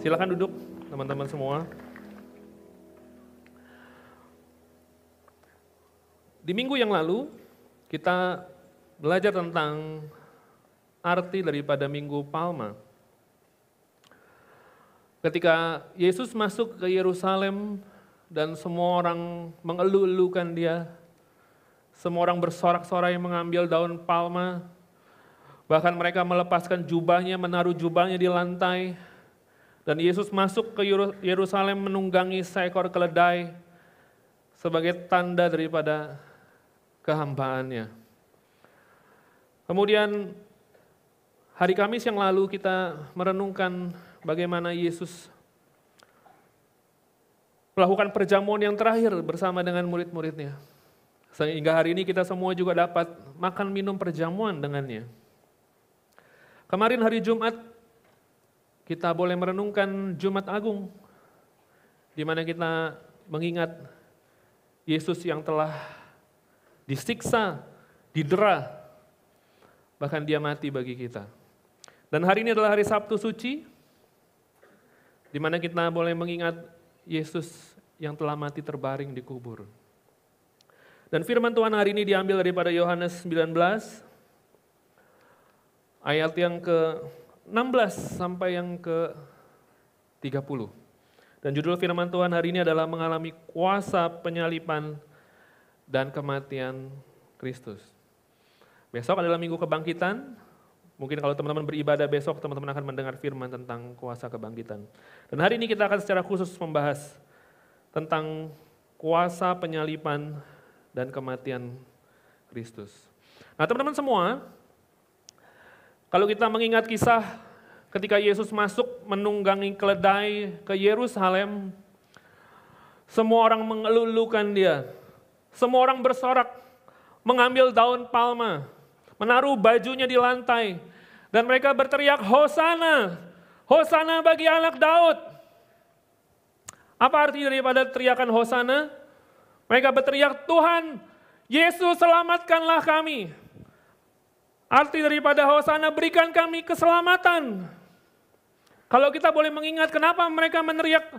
Silakan duduk teman-teman semua. Di minggu yang lalu kita belajar tentang arti daripada Minggu Palma. Ketika Yesus masuk ke Yerusalem dan semua orang mengeluh-elukan dia, semua orang bersorak-sorai mengambil daun palma, bahkan mereka melepaskan jubahnya, menaruh jubahnya di lantai, dan Yesus masuk ke Yerusalem menunggangi seekor keledai sebagai tanda daripada kehambaannya. Kemudian hari Kamis yang lalu kita merenungkan bagaimana Yesus melakukan perjamuan yang terakhir bersama dengan murid-muridnya. Sehingga hari ini kita semua juga dapat makan minum perjamuan dengannya. Kemarin hari Jumat kita boleh merenungkan Jumat Agung di mana kita mengingat Yesus yang telah disiksa, didera, bahkan dia mati bagi kita. Dan hari ini adalah hari Sabtu suci, di mana kita boleh mengingat Yesus yang telah mati terbaring di kubur. Dan firman Tuhan hari ini diambil daripada Yohanes 19, ayat yang ke-16 sampai yang ke-30. Dan judul firman Tuhan hari ini adalah mengalami kuasa penyalipan dan kematian Kristus. Besok adalah minggu kebangkitan, Mungkin kalau teman-teman beribadah besok, teman-teman akan mendengar firman tentang kuasa kebangkitan. Dan hari ini kita akan secara khusus membahas tentang kuasa penyalipan dan kematian Kristus. Nah teman-teman semua, kalau kita mengingat kisah ketika Yesus masuk menunggangi keledai ke Yerusalem, semua orang mengelulukan dia. Semua orang bersorak, mengambil daun palma, menaruh bajunya di lantai, dan mereka berteriak, Hosana, Hosana bagi anak Daud. Apa arti daripada teriakan Hosana? Mereka berteriak, Tuhan, Yesus selamatkanlah kami. Arti daripada Hosana, berikan kami keselamatan. Kalau kita boleh mengingat kenapa mereka meneriak,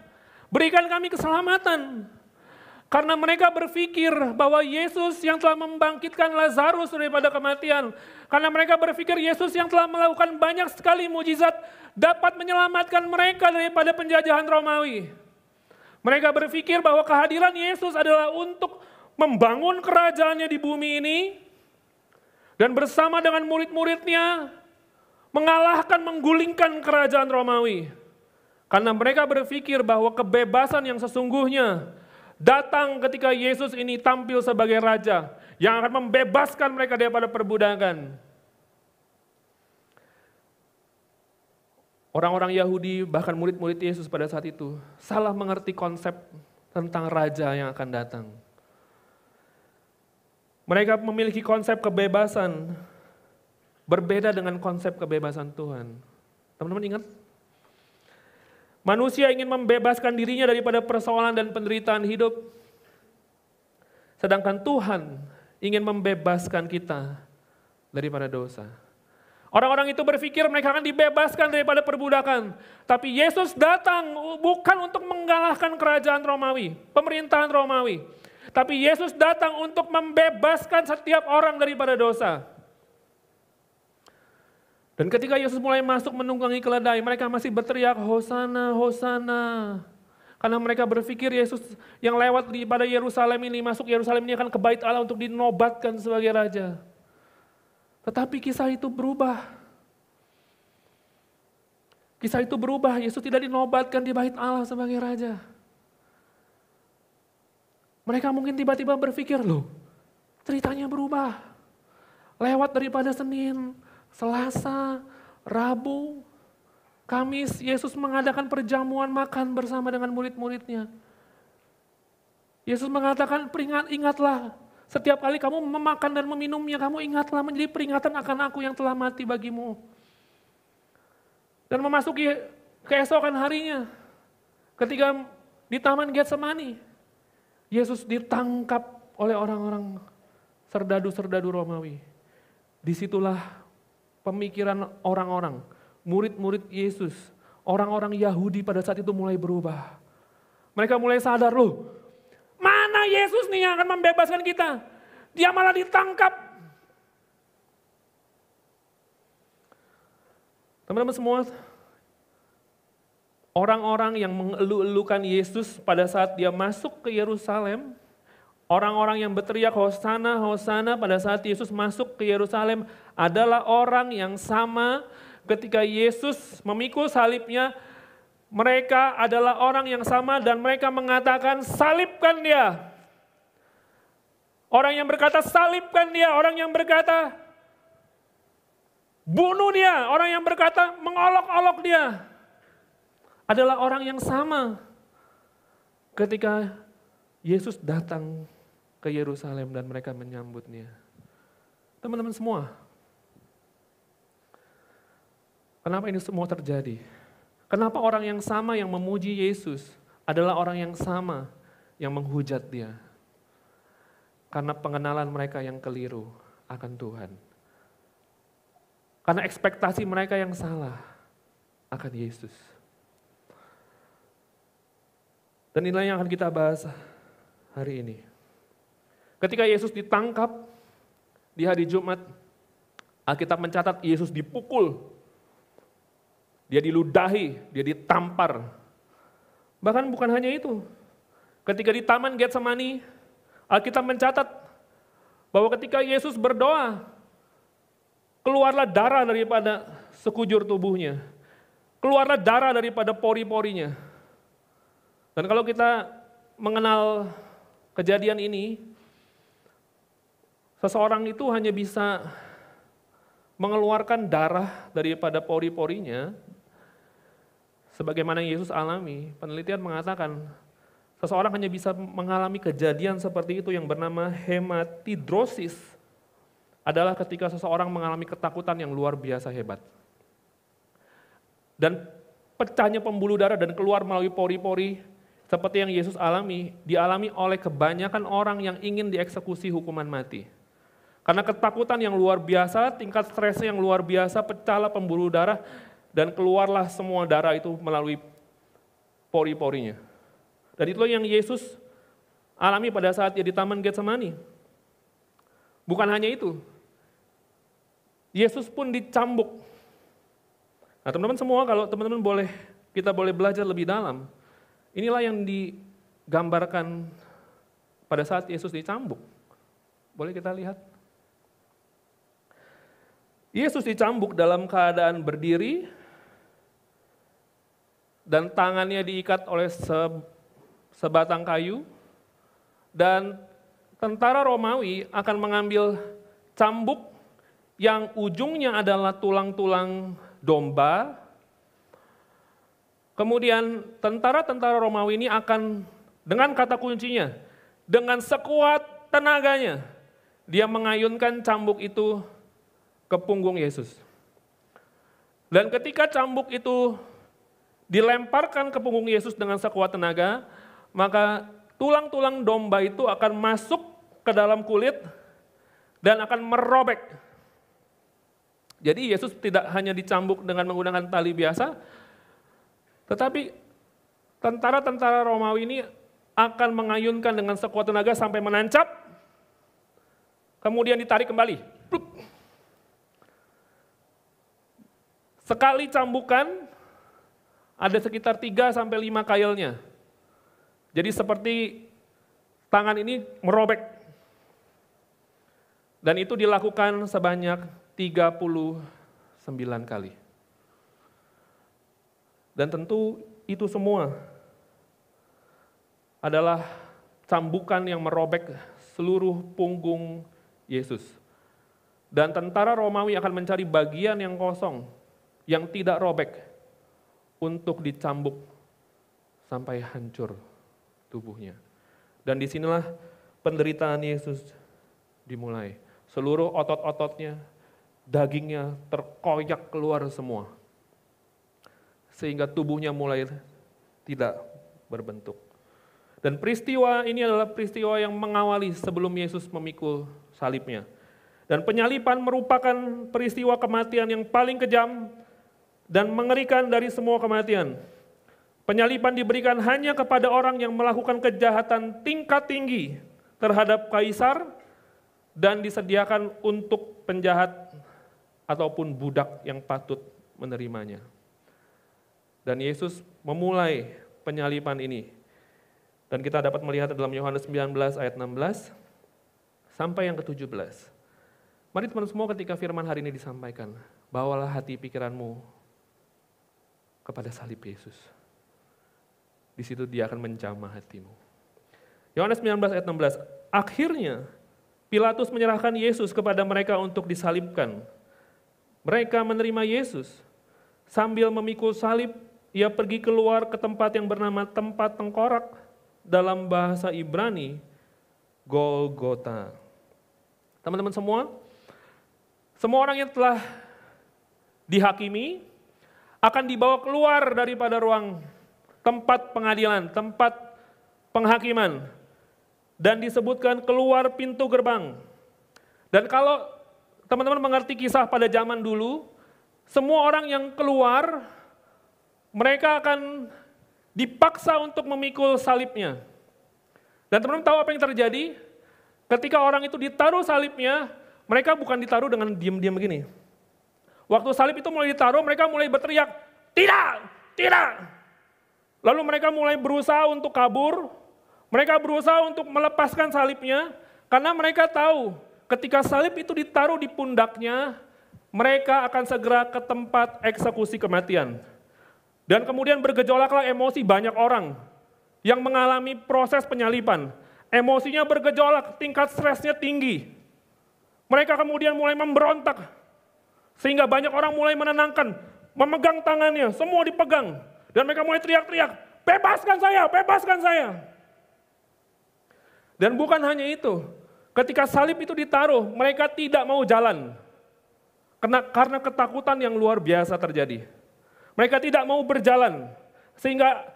berikan kami keselamatan. Karena mereka berpikir bahwa Yesus yang telah membangkitkan Lazarus daripada kematian. Karena mereka berpikir Yesus yang telah melakukan banyak sekali mujizat dapat menyelamatkan mereka daripada penjajahan Romawi. Mereka berpikir bahwa kehadiran Yesus adalah untuk membangun kerajaannya di bumi ini. Dan bersama dengan murid-muridnya mengalahkan, menggulingkan kerajaan Romawi. Karena mereka berpikir bahwa kebebasan yang sesungguhnya datang ketika Yesus ini tampil sebagai raja yang akan membebaskan mereka daripada perbudakan. Orang-orang Yahudi bahkan murid-murid Yesus pada saat itu salah mengerti konsep tentang raja yang akan datang. Mereka memiliki konsep kebebasan berbeda dengan konsep kebebasan Tuhan. Teman-teman ingat Manusia ingin membebaskan dirinya daripada persoalan dan penderitaan hidup. Sedangkan Tuhan ingin membebaskan kita daripada dosa. Orang-orang itu berpikir mereka akan dibebaskan daripada perbudakan. Tapi Yesus datang bukan untuk mengalahkan kerajaan Romawi, pemerintahan Romawi. Tapi Yesus datang untuk membebaskan setiap orang daripada dosa. Dan ketika Yesus mulai masuk menunggangi keledai, mereka masih berteriak, Hosana, Hosana. Karena mereka berpikir Yesus yang lewat di pada Yerusalem ini, masuk Yerusalem ini akan ke bait Allah untuk dinobatkan sebagai raja. Tetapi kisah itu berubah. Kisah itu berubah, Yesus tidak dinobatkan di bait Allah sebagai raja. Mereka mungkin tiba-tiba berpikir, loh ceritanya berubah. Lewat daripada Senin, Selasa, Rabu, Kamis, Yesus mengadakan perjamuan makan bersama dengan murid-muridnya. Yesus mengatakan, peringat, ingatlah, setiap kali kamu memakan dan meminumnya, kamu ingatlah menjadi peringatan akan aku yang telah mati bagimu. Dan memasuki keesokan harinya, ketika di Taman Getsemani, Yesus ditangkap oleh orang-orang serdadu-serdadu Romawi. Di situlah pemikiran orang-orang, murid-murid Yesus, orang-orang Yahudi pada saat itu mulai berubah. Mereka mulai sadar loh, mana Yesus nih yang akan membebaskan kita? Dia malah ditangkap. Teman-teman semua, orang-orang yang mengeluh-elukan Yesus pada saat dia masuk ke Yerusalem, orang-orang yang berteriak Hosana, Hosana pada saat Yesus masuk ke Yerusalem adalah orang yang sama. Ketika Yesus memikul salibnya, mereka adalah orang yang sama dan mereka mengatakan salibkan dia. Orang yang berkata salibkan dia, orang yang berkata bunuh dia, orang yang berkata mengolok-olok dia adalah orang yang sama ketika Yesus datang ke Yerusalem dan mereka menyambutnya. Teman-teman semua, kenapa ini semua terjadi? Kenapa orang yang sama yang memuji Yesus adalah orang yang sama yang menghujat dia? Karena pengenalan mereka yang keliru akan Tuhan. Karena ekspektasi mereka yang salah akan Yesus. Dan inilah yang akan kita bahas hari ini. Ketika Yesus ditangkap di hari Jumat, Alkitab mencatat Yesus dipukul, dia diludahi, dia ditampar. Bahkan bukan hanya itu. Ketika di Taman Getsemani, Alkitab mencatat bahwa ketika Yesus berdoa, keluarlah darah daripada sekujur tubuhnya. Keluarlah darah daripada pori-porinya. Dan kalau kita mengenal kejadian ini, seseorang itu hanya bisa mengeluarkan darah daripada pori-porinya, sebagaimana Yesus alami. Penelitian mengatakan, seseorang hanya bisa mengalami kejadian seperti itu yang bernama hematidrosis, adalah ketika seseorang mengalami ketakutan yang luar biasa hebat. Dan pecahnya pembuluh darah dan keluar melalui pori-pori seperti yang Yesus alami, dialami oleh kebanyakan orang yang ingin dieksekusi hukuman mati. Karena ketakutan yang luar biasa, tingkat stresnya yang luar biasa, pecahlah pembuluh darah, dan keluarlah semua darah itu melalui pori-porinya. Dan itulah yang Yesus alami pada saat dia di Taman Getsemani. Bukan hanya itu, Yesus pun dicambuk. Nah teman-teman semua kalau teman-teman boleh, kita boleh belajar lebih dalam. Inilah yang digambarkan pada saat Yesus dicambuk. Boleh kita lihat? Yesus dicambuk dalam keadaan berdiri dan tangannya diikat oleh sebatang kayu dan tentara Romawi akan mengambil cambuk yang ujungnya adalah tulang-tulang domba Kemudian tentara-tentara Romawi ini akan dengan kata kuncinya, dengan sekuat tenaganya, dia mengayunkan cambuk itu ke punggung Yesus. Dan ketika cambuk itu dilemparkan ke punggung Yesus dengan sekuat tenaga, maka tulang-tulang domba itu akan masuk ke dalam kulit dan akan merobek. Jadi Yesus tidak hanya dicambuk dengan menggunakan tali biasa, tetapi tentara-tentara Romawi ini akan mengayunkan dengan sekuat tenaga sampai menancap, kemudian ditarik kembali. Sekali cambukan, ada sekitar 3 sampai 5 kailnya. Jadi seperti tangan ini merobek. Dan itu dilakukan sebanyak 39 kali. Dan tentu itu semua adalah cambukan yang merobek seluruh punggung Yesus. Dan tentara Romawi akan mencari bagian yang kosong, yang tidak robek, untuk dicambuk sampai hancur tubuhnya. Dan di sinilah penderitaan Yesus dimulai. Seluruh otot-ototnya, dagingnya terkoyak keluar semua sehingga tubuhnya mulai tidak berbentuk. Dan peristiwa ini adalah peristiwa yang mengawali sebelum Yesus memikul salibnya. Dan penyalipan merupakan peristiwa kematian yang paling kejam dan mengerikan dari semua kematian. Penyaliban diberikan hanya kepada orang yang melakukan kejahatan tingkat tinggi terhadap kaisar dan disediakan untuk penjahat ataupun budak yang patut menerimanya. Dan Yesus memulai penyaliban ini. Dan kita dapat melihat dalam Yohanes 19 ayat 16 sampai yang ke-17. Mari teman semua ketika firman hari ini disampaikan, bawalah hati pikiranmu kepada salib Yesus. Di situ dia akan menjamah hatimu. Yohanes 19 ayat 16, akhirnya Pilatus menyerahkan Yesus kepada mereka untuk disalibkan. Mereka menerima Yesus. Sambil memikul salib, ia pergi keluar ke tempat yang bernama tempat tengkorak dalam bahasa Ibrani, Golgota. Teman-teman semua, semua orang yang telah dihakimi akan dibawa keluar daripada ruang tempat pengadilan, tempat penghakiman, dan disebutkan keluar pintu gerbang. Dan kalau teman-teman mengerti kisah pada zaman dulu, semua orang yang keluar, mereka akan dipaksa untuk memikul salibnya. Dan teman-teman tahu apa yang terjadi? Ketika orang itu ditaruh salibnya, mereka bukan ditaruh dengan diam-diam begini. Waktu salib itu mulai ditaruh, mereka mulai berteriak, tidak, tidak. Lalu mereka mulai berusaha untuk kabur, mereka berusaha untuk melepaskan salibnya karena mereka tahu ketika salib itu ditaruh di pundaknya, mereka akan segera ke tempat eksekusi kematian. Dan kemudian bergejolaklah emosi banyak orang yang mengalami proses penyalipan. Emosinya bergejolak, tingkat stresnya tinggi. Mereka kemudian mulai memberontak. Sehingga banyak orang mulai menenangkan, memegang tangannya, semua dipegang. Dan mereka mulai teriak-teriak, bebaskan saya, bebaskan saya. Dan bukan hanya itu, ketika salib itu ditaruh, mereka tidak mau jalan. Karena, ketakutan yang luar biasa terjadi. Mereka tidak mau berjalan, sehingga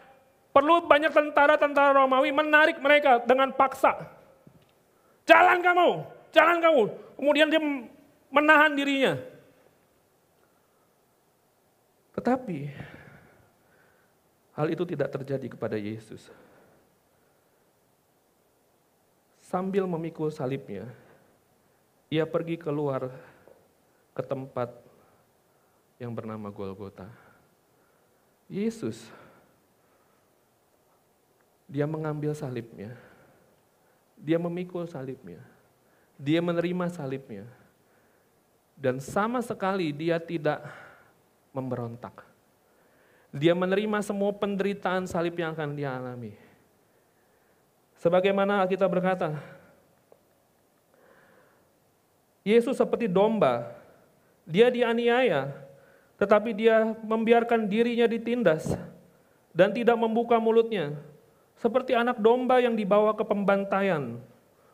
perlu banyak tentara-tentara Romawi menarik mereka dengan paksa. Jalan kamu, jalan kamu. Kemudian dia menahan dirinya. Tetapi hal itu tidak terjadi kepada Yesus. Sambil memikul salibnya, ia pergi keluar ke tempat yang bernama Golgota. Yesus, dia mengambil salibnya, dia memikul salibnya, dia menerima salibnya, dan sama sekali dia tidak memberontak. Dia menerima semua penderitaan salib yang akan dia alami. Sebagaimana kita berkata, Yesus seperti domba, dia dianiaya, tetapi dia membiarkan dirinya ditindas dan tidak membuka mulutnya. Seperti anak domba yang dibawa ke pembantaian,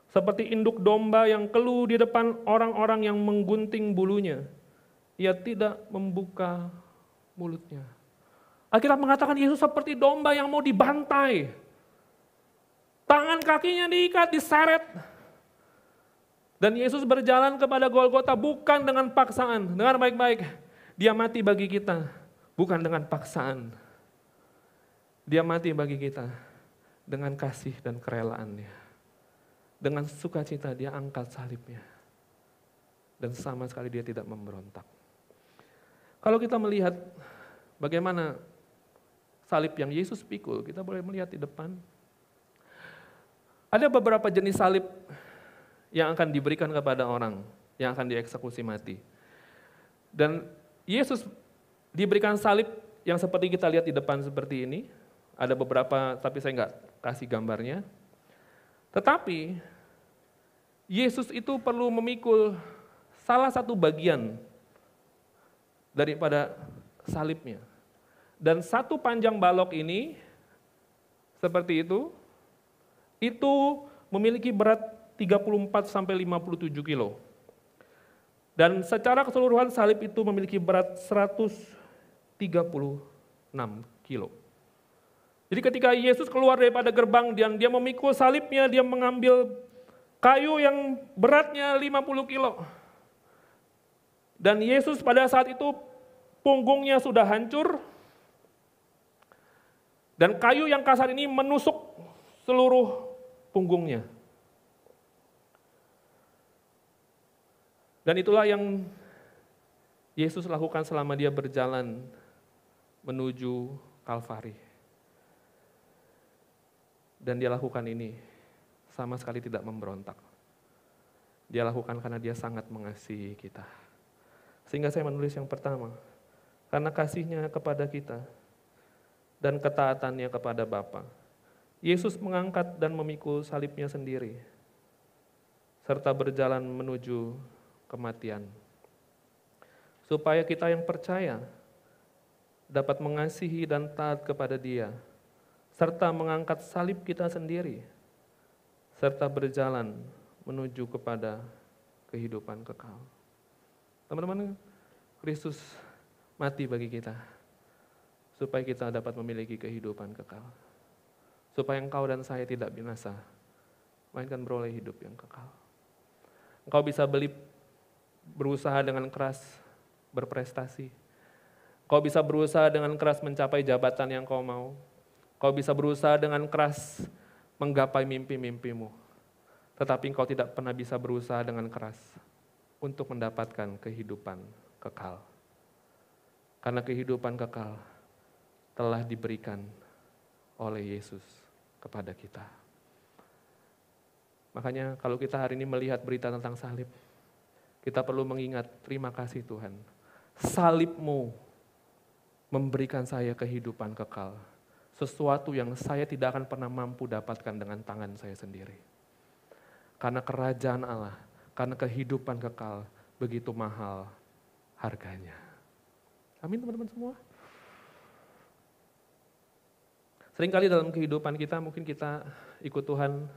seperti induk domba yang keluh di depan orang-orang yang menggunting bulunya. Ia tidak membuka mulutnya. Alkitab mengatakan Yesus seperti domba yang mau dibantai. Tangan kakinya diikat, diseret. Dan Yesus berjalan kepada Golgota bukan dengan paksaan. Dengar baik-baik. Dia mati bagi kita, bukan dengan paksaan. Dia mati bagi kita dengan kasih dan kerelaannya. Dengan sukacita dia angkat salibnya. Dan sama sekali dia tidak memberontak. Kalau kita melihat bagaimana salib yang Yesus pikul, kita boleh melihat di depan. Ada beberapa jenis salib yang akan diberikan kepada orang yang akan dieksekusi mati. Dan Yesus diberikan salib yang seperti kita lihat di depan seperti ini. Ada beberapa, tapi saya nggak kasih gambarnya. Tetapi Yesus itu perlu memikul salah satu bagian daripada salibnya. Dan satu panjang balok ini seperti itu itu memiliki berat 34 sampai 57 kilo. Dan secara keseluruhan salib itu memiliki berat 136 kilo. Jadi ketika Yesus keluar daripada gerbang dan dia memikul salibnya, dia mengambil kayu yang beratnya 50 kilo. Dan Yesus pada saat itu punggungnya sudah hancur, dan kayu yang kasar ini menusuk seluruh punggungnya. Dan itulah yang Yesus lakukan selama dia berjalan menuju Kalvari. Dan dia lakukan ini sama sekali tidak memberontak. Dia lakukan karena dia sangat mengasihi kita. Sehingga saya menulis yang pertama, karena kasihnya kepada kita dan ketaatannya kepada Bapa. Yesus mengangkat dan memikul salibnya sendiri, serta berjalan menuju kematian. Supaya kita yang percaya dapat mengasihi dan taat kepada dia, serta mengangkat salib kita sendiri, serta berjalan menuju kepada kehidupan kekal. Teman-teman, Kristus mati bagi kita, supaya kita dapat memiliki kehidupan kekal. Supaya engkau dan saya tidak binasa, melainkan beroleh hidup yang kekal. Engkau bisa beli berusaha dengan keras berprestasi. Kau bisa berusaha dengan keras mencapai jabatan yang kau mau. Kau bisa berusaha dengan keras menggapai mimpi-mimpimu. Tetapi engkau tidak pernah bisa berusaha dengan keras untuk mendapatkan kehidupan kekal. Karena kehidupan kekal telah diberikan oleh Yesus kepada kita. Makanya kalau kita hari ini melihat berita tentang salib, kita perlu mengingat terima kasih Tuhan. Salibmu memberikan saya kehidupan kekal. Sesuatu yang saya tidak akan pernah mampu dapatkan dengan tangan saya sendiri. Karena kerajaan Allah, karena kehidupan kekal begitu mahal harganya. Amin teman-teman semua. Seringkali dalam kehidupan kita mungkin kita ikut Tuhan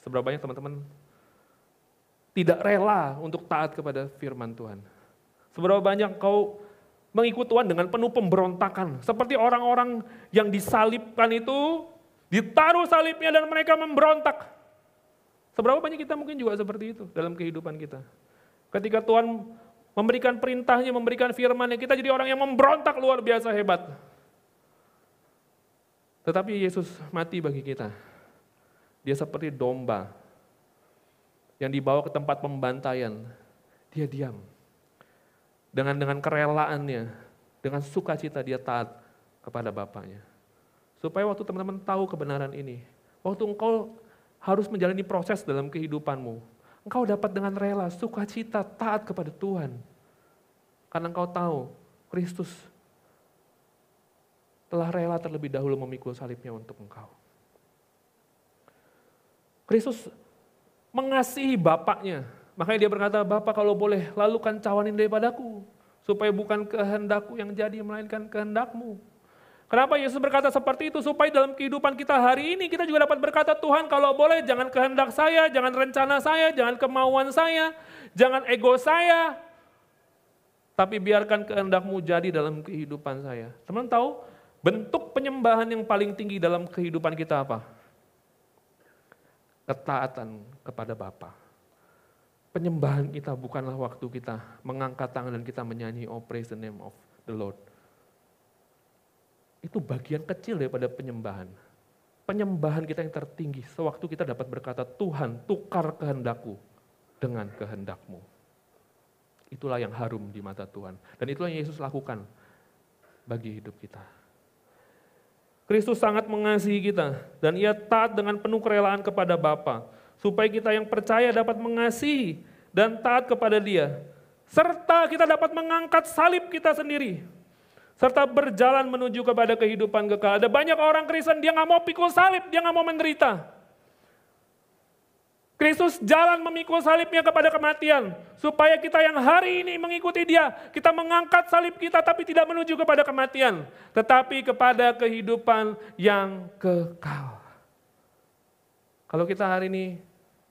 seberapa banyak teman-teman tidak rela untuk taat kepada firman Tuhan. Seberapa banyak kau mengikut Tuhan dengan penuh pemberontakan. Seperti orang-orang yang disalibkan itu, ditaruh salibnya dan mereka memberontak. Seberapa banyak kita mungkin juga seperti itu dalam kehidupan kita. Ketika Tuhan memberikan perintahnya, memberikan firmannya, kita jadi orang yang memberontak luar biasa hebat. Tetapi Yesus mati bagi kita. Dia seperti domba yang dibawa ke tempat pembantaian, dia diam. Dengan dengan kerelaannya, dengan sukacita dia taat kepada Bapaknya. Supaya waktu teman-teman tahu kebenaran ini, waktu engkau harus menjalani proses dalam kehidupanmu, engkau dapat dengan rela, sukacita, taat kepada Tuhan. Karena engkau tahu, Kristus telah rela terlebih dahulu memikul salibnya untuk engkau. Kristus mengasihi bapaknya. Makanya dia berkata, Bapak kalau boleh lalukan cawan ini daripadaku. Supaya bukan kehendakku yang jadi, melainkan kehendakmu. Kenapa Yesus berkata seperti itu? Supaya dalam kehidupan kita hari ini kita juga dapat berkata, Tuhan kalau boleh jangan kehendak saya, jangan rencana saya, jangan kemauan saya, jangan ego saya. Tapi biarkan kehendakmu jadi dalam kehidupan saya. Teman tahu, bentuk penyembahan yang paling tinggi dalam kehidupan kita apa? Ketaatan kepada Bapa. Penyembahan kita bukanlah waktu kita mengangkat tangan dan kita menyanyi oh praise the name of the Lord. Itu bagian kecil daripada penyembahan. Penyembahan kita yang tertinggi sewaktu kita dapat berkata Tuhan tukar kehendakku dengan kehendakmu. Itulah yang harum di mata Tuhan. Dan itulah yang Yesus lakukan bagi hidup kita. Kristus sangat mengasihi kita dan ia taat dengan penuh kerelaan kepada Bapa supaya kita yang percaya dapat mengasihi dan taat kepada Dia serta kita dapat mengangkat salib kita sendiri serta berjalan menuju kepada kehidupan kekal. Ada banyak orang Kristen dia nggak mau pikul salib, dia nggak mau menderita. Kristus jalan memikul salibnya kepada kematian. Supaya kita yang hari ini mengikuti dia, kita mengangkat salib kita tapi tidak menuju kepada kematian. Tetapi kepada kehidupan yang kekal. Kalau kita hari ini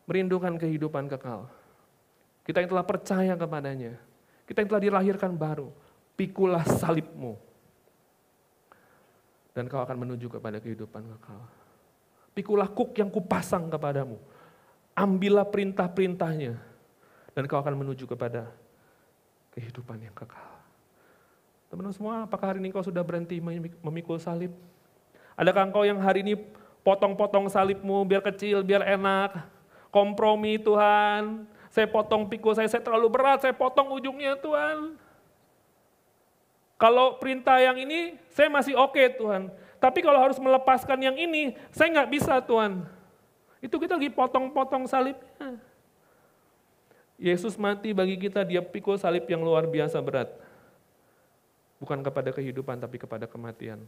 merindukan kehidupan kekal. Kita yang telah percaya kepadanya. Kita yang telah dilahirkan baru. Pikulah salibmu. Dan kau akan menuju kepada kehidupan kekal. Pikulah kuk yang kupasang kepadamu ambillah perintah-perintahnya, dan kau akan menuju kepada kehidupan yang kekal. Teman-teman semua, apakah hari ini kau sudah berhenti memikul salib? Adakah engkau yang hari ini potong-potong salibmu biar kecil, biar enak, kompromi Tuhan, saya potong pikul saya, saya terlalu berat, saya potong ujungnya Tuhan. Kalau perintah yang ini, saya masih oke okay, Tuhan. Tapi kalau harus melepaskan yang ini, saya nggak bisa Tuhan. Itu kita lagi potong-potong salibnya. Yesus mati bagi kita, dia pikul salib yang luar biasa berat. Bukan kepada kehidupan, tapi kepada kematian.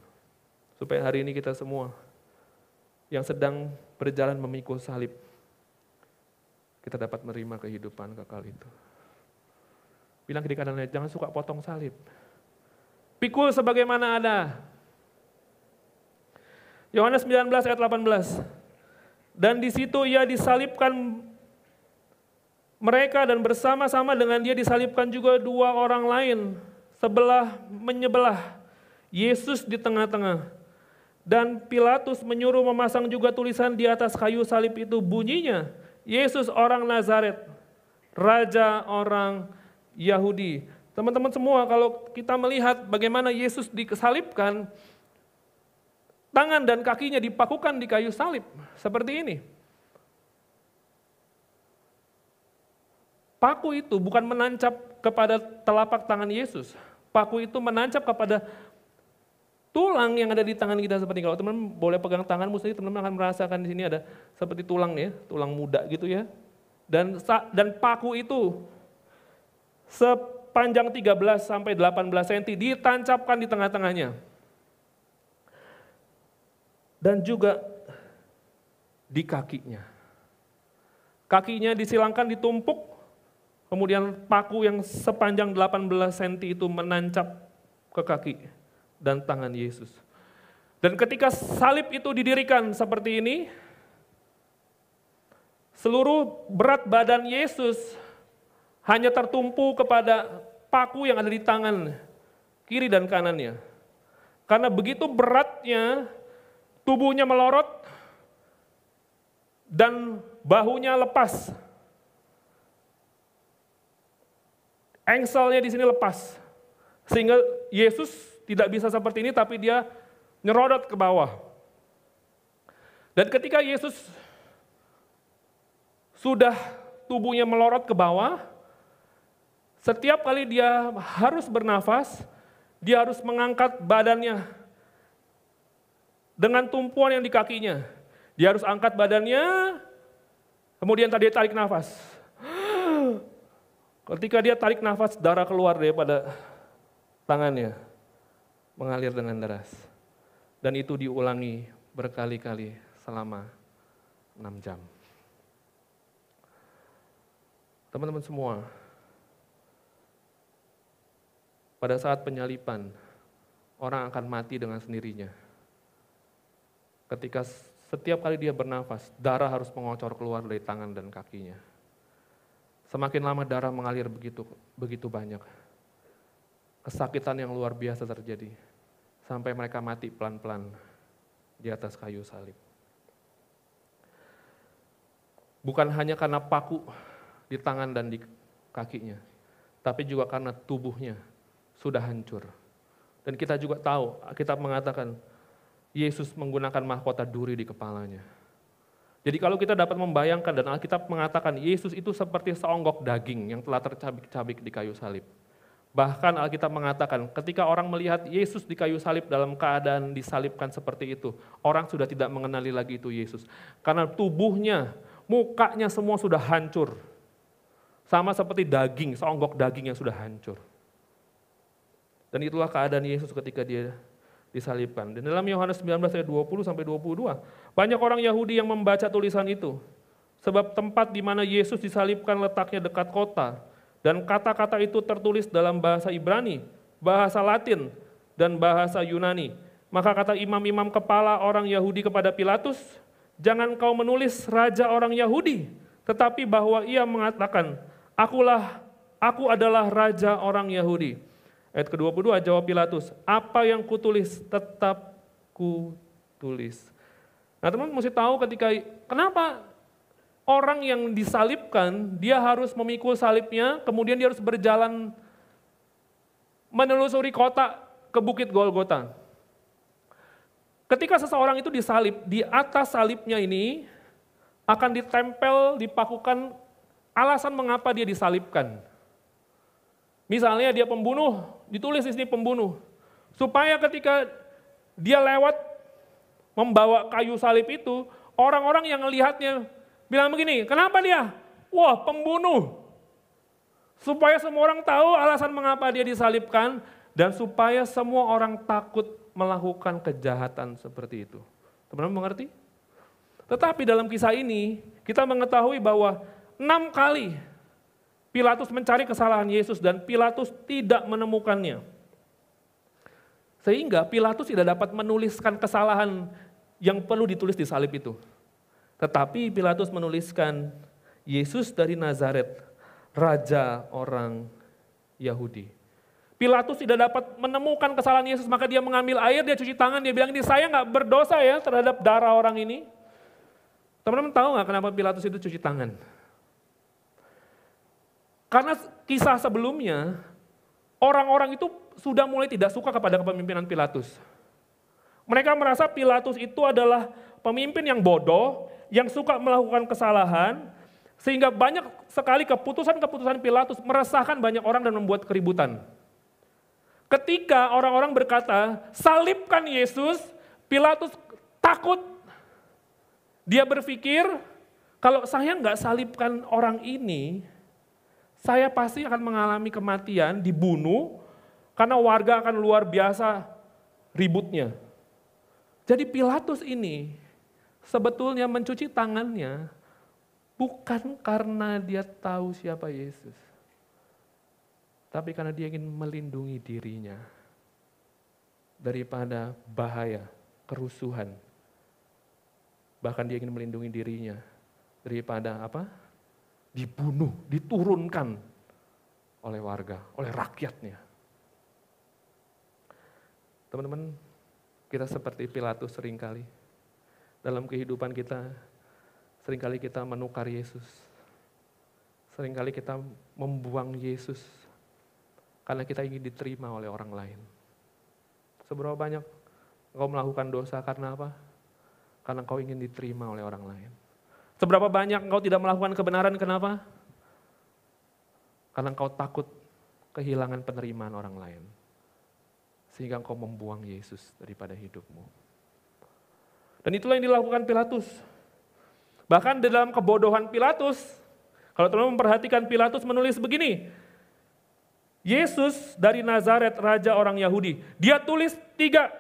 Supaya hari ini kita semua yang sedang berjalan memikul salib, kita dapat menerima kehidupan kekal itu. Bilang kiri kanannya, jangan suka potong salib. Pikul sebagaimana ada. Yohanes 19 ayat 18. Dan di situ ia disalibkan mereka dan bersama-sama dengan dia disalibkan juga dua orang lain sebelah menyebelah Yesus di tengah-tengah. Dan Pilatus menyuruh memasang juga tulisan di atas kayu salib itu bunyinya, Yesus orang Nazaret, Raja orang Yahudi. Teman-teman semua kalau kita melihat bagaimana Yesus dikesalibkan, tangan dan kakinya dipakukan di kayu salib, seperti ini. Paku itu bukan menancap kepada telapak tangan Yesus. Paku itu menancap kepada tulang yang ada di tangan kita seperti kalau teman boleh pegang tangan mesti teman-teman akan merasakan di sini ada seperti tulang ya, tulang muda gitu ya. Dan dan paku itu sepanjang 13 sampai 18 cm ditancapkan di tengah-tengahnya. Dan juga di kakinya. Kakinya disilangkan ditumpuk Kemudian paku yang sepanjang 18 cm itu menancap ke kaki dan tangan Yesus. Dan ketika salib itu didirikan seperti ini, seluruh berat badan Yesus hanya tertumpu kepada paku yang ada di tangan kiri dan kanannya. Karena begitu beratnya tubuhnya melorot dan bahunya lepas Engselnya di sini lepas. Sehingga Yesus tidak bisa seperti ini tapi dia nyerodot ke bawah. Dan ketika Yesus sudah tubuhnya melorot ke bawah, setiap kali dia harus bernafas, dia harus mengangkat badannya dengan tumpuan yang di kakinya. Dia harus angkat badannya, kemudian tadi tarik nafas. Ketika dia tarik nafas, darah keluar daripada tangannya, mengalir dengan deras. Dan itu diulangi berkali-kali selama enam jam. Teman-teman semua, pada saat penyalipan, orang akan mati dengan sendirinya. Ketika setiap kali dia bernafas, darah harus mengocor keluar dari tangan dan kakinya. Semakin lama darah mengalir begitu begitu banyak. Kesakitan yang luar biasa terjadi sampai mereka mati pelan-pelan di atas kayu salib. Bukan hanya karena paku di tangan dan di kakinya, tapi juga karena tubuhnya sudah hancur. Dan kita juga tahu, kita mengatakan Yesus menggunakan mahkota duri di kepalanya. Jadi kalau kita dapat membayangkan dan Alkitab mengatakan Yesus itu seperti seonggok daging yang telah tercabik-cabik di kayu salib. Bahkan Alkitab mengatakan ketika orang melihat Yesus di kayu salib dalam keadaan disalibkan seperti itu, orang sudah tidak mengenali lagi itu Yesus. Karena tubuhnya, mukanya semua sudah hancur. Sama seperti daging, seonggok daging yang sudah hancur. Dan itulah keadaan Yesus ketika dia disalibkan. Dan dalam Yohanes 19 ayat 20 sampai 22, banyak orang Yahudi yang membaca tulisan itu. Sebab tempat di mana Yesus disalibkan letaknya dekat kota dan kata-kata itu tertulis dalam bahasa Ibrani, bahasa Latin, dan bahasa Yunani. Maka kata imam-imam kepala orang Yahudi kepada Pilatus, "Jangan kau menulis raja orang Yahudi, tetapi bahwa ia mengatakan, akulah aku adalah raja orang Yahudi." Ayat ke-22 jawab Pilatus, apa yang kutulis tetap kutulis. Nah teman mesti tahu ketika, kenapa orang yang disalibkan, dia harus memikul salibnya, kemudian dia harus berjalan menelusuri kota ke bukit Golgota. Ketika seseorang itu disalib, di atas salibnya ini akan ditempel, dipakukan alasan mengapa dia disalibkan. Misalnya dia pembunuh, ditulis di sini pembunuh. Supaya ketika dia lewat membawa kayu salib itu, orang-orang yang melihatnya bilang begini, kenapa dia? Wah pembunuh. Supaya semua orang tahu alasan mengapa dia disalibkan, dan supaya semua orang takut melakukan kejahatan seperti itu. Teman-teman mengerti? Tetapi dalam kisah ini, kita mengetahui bahwa enam kali Pilatus mencari kesalahan Yesus dan Pilatus tidak menemukannya. Sehingga Pilatus tidak dapat menuliskan kesalahan yang perlu ditulis di salib itu. Tetapi Pilatus menuliskan Yesus dari Nazaret, Raja orang Yahudi. Pilatus tidak dapat menemukan kesalahan Yesus, maka dia mengambil air, dia cuci tangan, dia bilang, ini saya nggak berdosa ya terhadap darah orang ini. Teman-teman tahu nggak kenapa Pilatus itu cuci tangan? Karena kisah sebelumnya, orang-orang itu sudah mulai tidak suka kepada kepemimpinan Pilatus. Mereka merasa Pilatus itu adalah pemimpin yang bodoh, yang suka melakukan kesalahan, sehingga banyak sekali keputusan-keputusan Pilatus meresahkan banyak orang dan membuat keributan. Ketika orang-orang berkata, salibkan Yesus, Pilatus takut. Dia berpikir, kalau saya nggak salibkan orang ini, saya pasti akan mengalami kematian, dibunuh, karena warga akan luar biasa ributnya. Jadi Pilatus ini sebetulnya mencuci tangannya bukan karena dia tahu siapa Yesus tapi karena dia ingin melindungi dirinya daripada bahaya, kerusuhan. Bahkan dia ingin melindungi dirinya daripada apa? Dibunuh, diturunkan oleh warga, oleh rakyatnya. Teman-teman, kita seperti Pilatus sering kali. Dalam kehidupan kita, sering kali kita menukar Yesus. Seringkali kita membuang Yesus karena kita ingin diterima oleh orang lain. Seberapa banyak engkau melakukan dosa karena apa? Karena engkau ingin diterima oleh orang lain. Seberapa banyak engkau tidak melakukan kebenaran kenapa? Karena engkau takut kehilangan penerimaan orang lain. Sehingga engkau membuang Yesus daripada hidupmu. Dan itulah yang dilakukan Pilatus. Bahkan dalam kebodohan Pilatus, kalau teman-teman memperhatikan Pilatus menulis begini, Yesus dari Nazaret, raja orang Yahudi. Dia tulis tiga,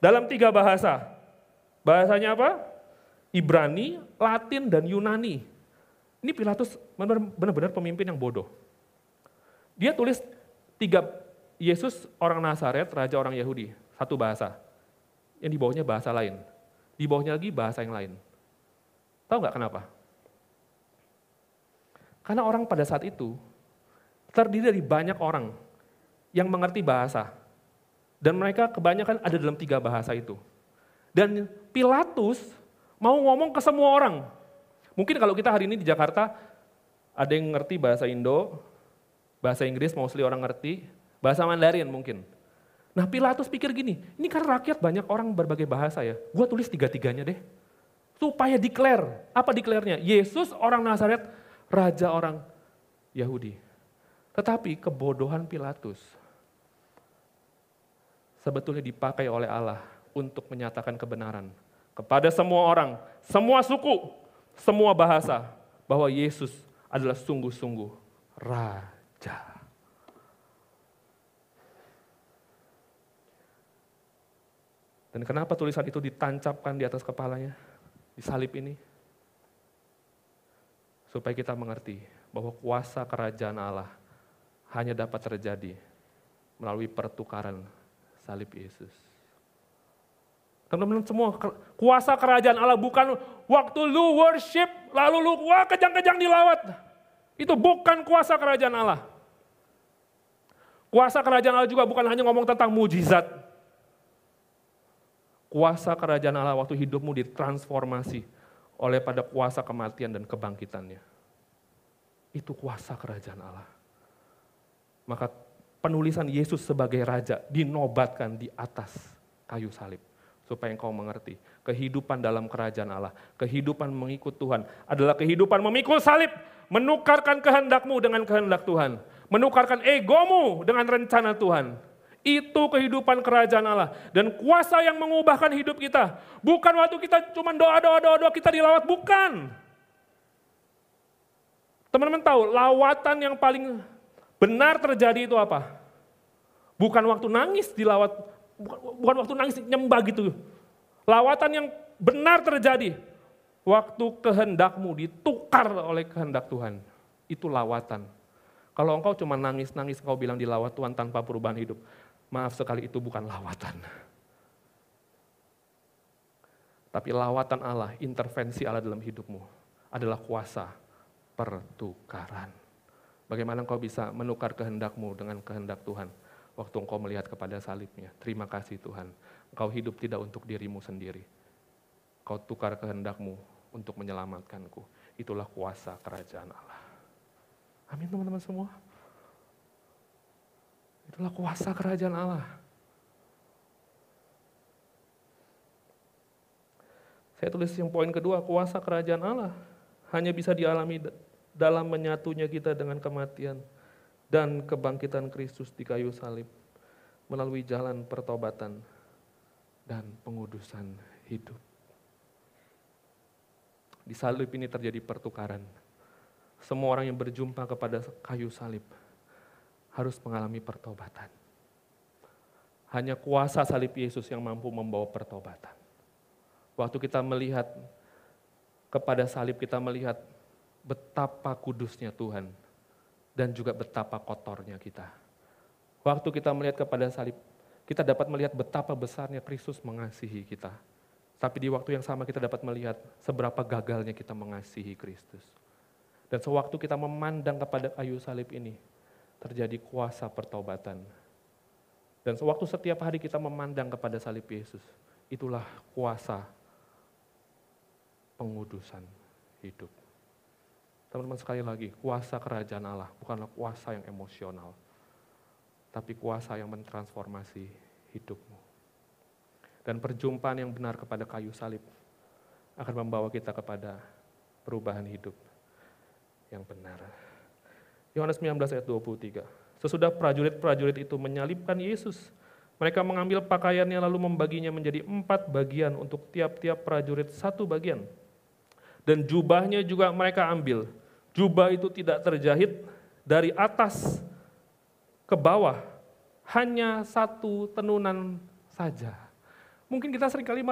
dalam tiga bahasa. Bahasanya apa? Ibrani, Latin, dan Yunani. Ini Pilatus benar-benar pemimpin yang bodoh. Dia tulis tiga, Yesus orang Nazaret, raja orang Yahudi. Satu bahasa. Yang di bawahnya bahasa lain. Di bawahnya lagi bahasa yang lain. Tahu nggak kenapa? Karena orang pada saat itu terdiri dari banyak orang yang mengerti bahasa. Dan mereka kebanyakan ada dalam tiga bahasa itu. Dan Pilatus mau ngomong ke semua orang. Mungkin kalau kita hari ini di Jakarta, ada yang ngerti bahasa Indo, bahasa Inggris mostly orang ngerti, bahasa Mandarin mungkin. Nah Pilatus pikir gini, ini kan rakyat banyak orang berbagai bahasa ya, gue tulis tiga-tiganya deh. Supaya declare, apa declare-nya? Yesus orang Nazaret, Raja orang Yahudi. Tetapi kebodohan Pilatus sebetulnya dipakai oleh Allah untuk menyatakan kebenaran kepada semua orang, semua suku, semua bahasa, bahwa Yesus adalah sungguh-sungguh Raja. Dan kenapa tulisan itu ditancapkan di atas kepalanya, di salib ini? Supaya kita mengerti bahwa kuasa kerajaan Allah hanya dapat terjadi melalui pertukaran salib Yesus. Teman-teman semua, kuasa kerajaan Allah bukan waktu lu worship, lalu lu wah kejang-kejang dilawat. Itu bukan kuasa kerajaan Allah. Kuasa kerajaan Allah juga bukan hanya ngomong tentang mujizat. Kuasa kerajaan Allah waktu hidupmu ditransformasi oleh pada kuasa kematian dan kebangkitannya. Itu kuasa kerajaan Allah. Maka penulisan Yesus sebagai raja dinobatkan di atas kayu salib supaya engkau mengerti kehidupan dalam kerajaan Allah, kehidupan mengikut Tuhan adalah kehidupan memikul salib, menukarkan kehendakmu dengan kehendak Tuhan, menukarkan egomu dengan rencana Tuhan. Itu kehidupan kerajaan Allah dan kuasa yang mengubahkan hidup kita. Bukan waktu kita cuma doa doa doa doa kita dilawat, bukan. Teman-teman tahu lawatan yang paling benar terjadi itu apa? Bukan waktu nangis dilawat, bukan waktu nangis nyembah gitu. Lawatan yang benar terjadi waktu kehendakmu ditukar oleh kehendak Tuhan. Itu lawatan. Kalau engkau cuma nangis-nangis kau bilang dilawat Tuhan tanpa perubahan hidup. Maaf sekali itu bukan lawatan. Tapi lawatan Allah, intervensi Allah dalam hidupmu adalah kuasa pertukaran. Bagaimana engkau bisa menukar kehendakmu dengan kehendak Tuhan waktu engkau melihat kepada salibnya. Terima kasih Tuhan, engkau hidup tidak untuk dirimu sendiri. Kau tukar kehendakmu untuk menyelamatkanku. Itulah kuasa kerajaan Allah. Amin teman-teman semua. Itulah kuasa kerajaan Allah. Saya tulis yang poin kedua, kuasa kerajaan Allah hanya bisa dialami dalam menyatunya kita dengan kematian dan kebangkitan Kristus di kayu salib melalui jalan pertobatan dan pengudusan hidup. Di salib ini terjadi pertukaran. Semua orang yang berjumpa kepada kayu salib harus mengalami pertobatan. Hanya kuasa salib Yesus yang mampu membawa pertobatan. Waktu kita melihat kepada salib, kita melihat betapa kudusnya Tuhan dan juga betapa kotornya kita. Waktu kita melihat kepada salib, kita dapat melihat betapa besarnya Kristus mengasihi kita. Tapi di waktu yang sama kita dapat melihat seberapa gagalnya kita mengasihi Kristus. Dan sewaktu kita memandang kepada kayu salib ini, terjadi kuasa pertobatan. Dan sewaktu setiap hari kita memandang kepada salib Yesus, itulah kuasa pengudusan hidup. Teman-teman sekali lagi, kuasa kerajaan Allah bukanlah kuasa yang emosional, tapi kuasa yang mentransformasi hidupmu. Dan perjumpaan yang benar kepada kayu salib akan membawa kita kepada perubahan hidup yang benar. Yohanes 19 ayat 23. Sesudah prajurit-prajurit itu menyalibkan Yesus, mereka mengambil pakaiannya lalu membaginya menjadi empat bagian untuk tiap-tiap prajurit satu bagian. Dan jubahnya juga mereka ambil. Jubah itu tidak terjahit dari atas ke bawah, hanya satu tenunan saja. Mungkin kita sering kali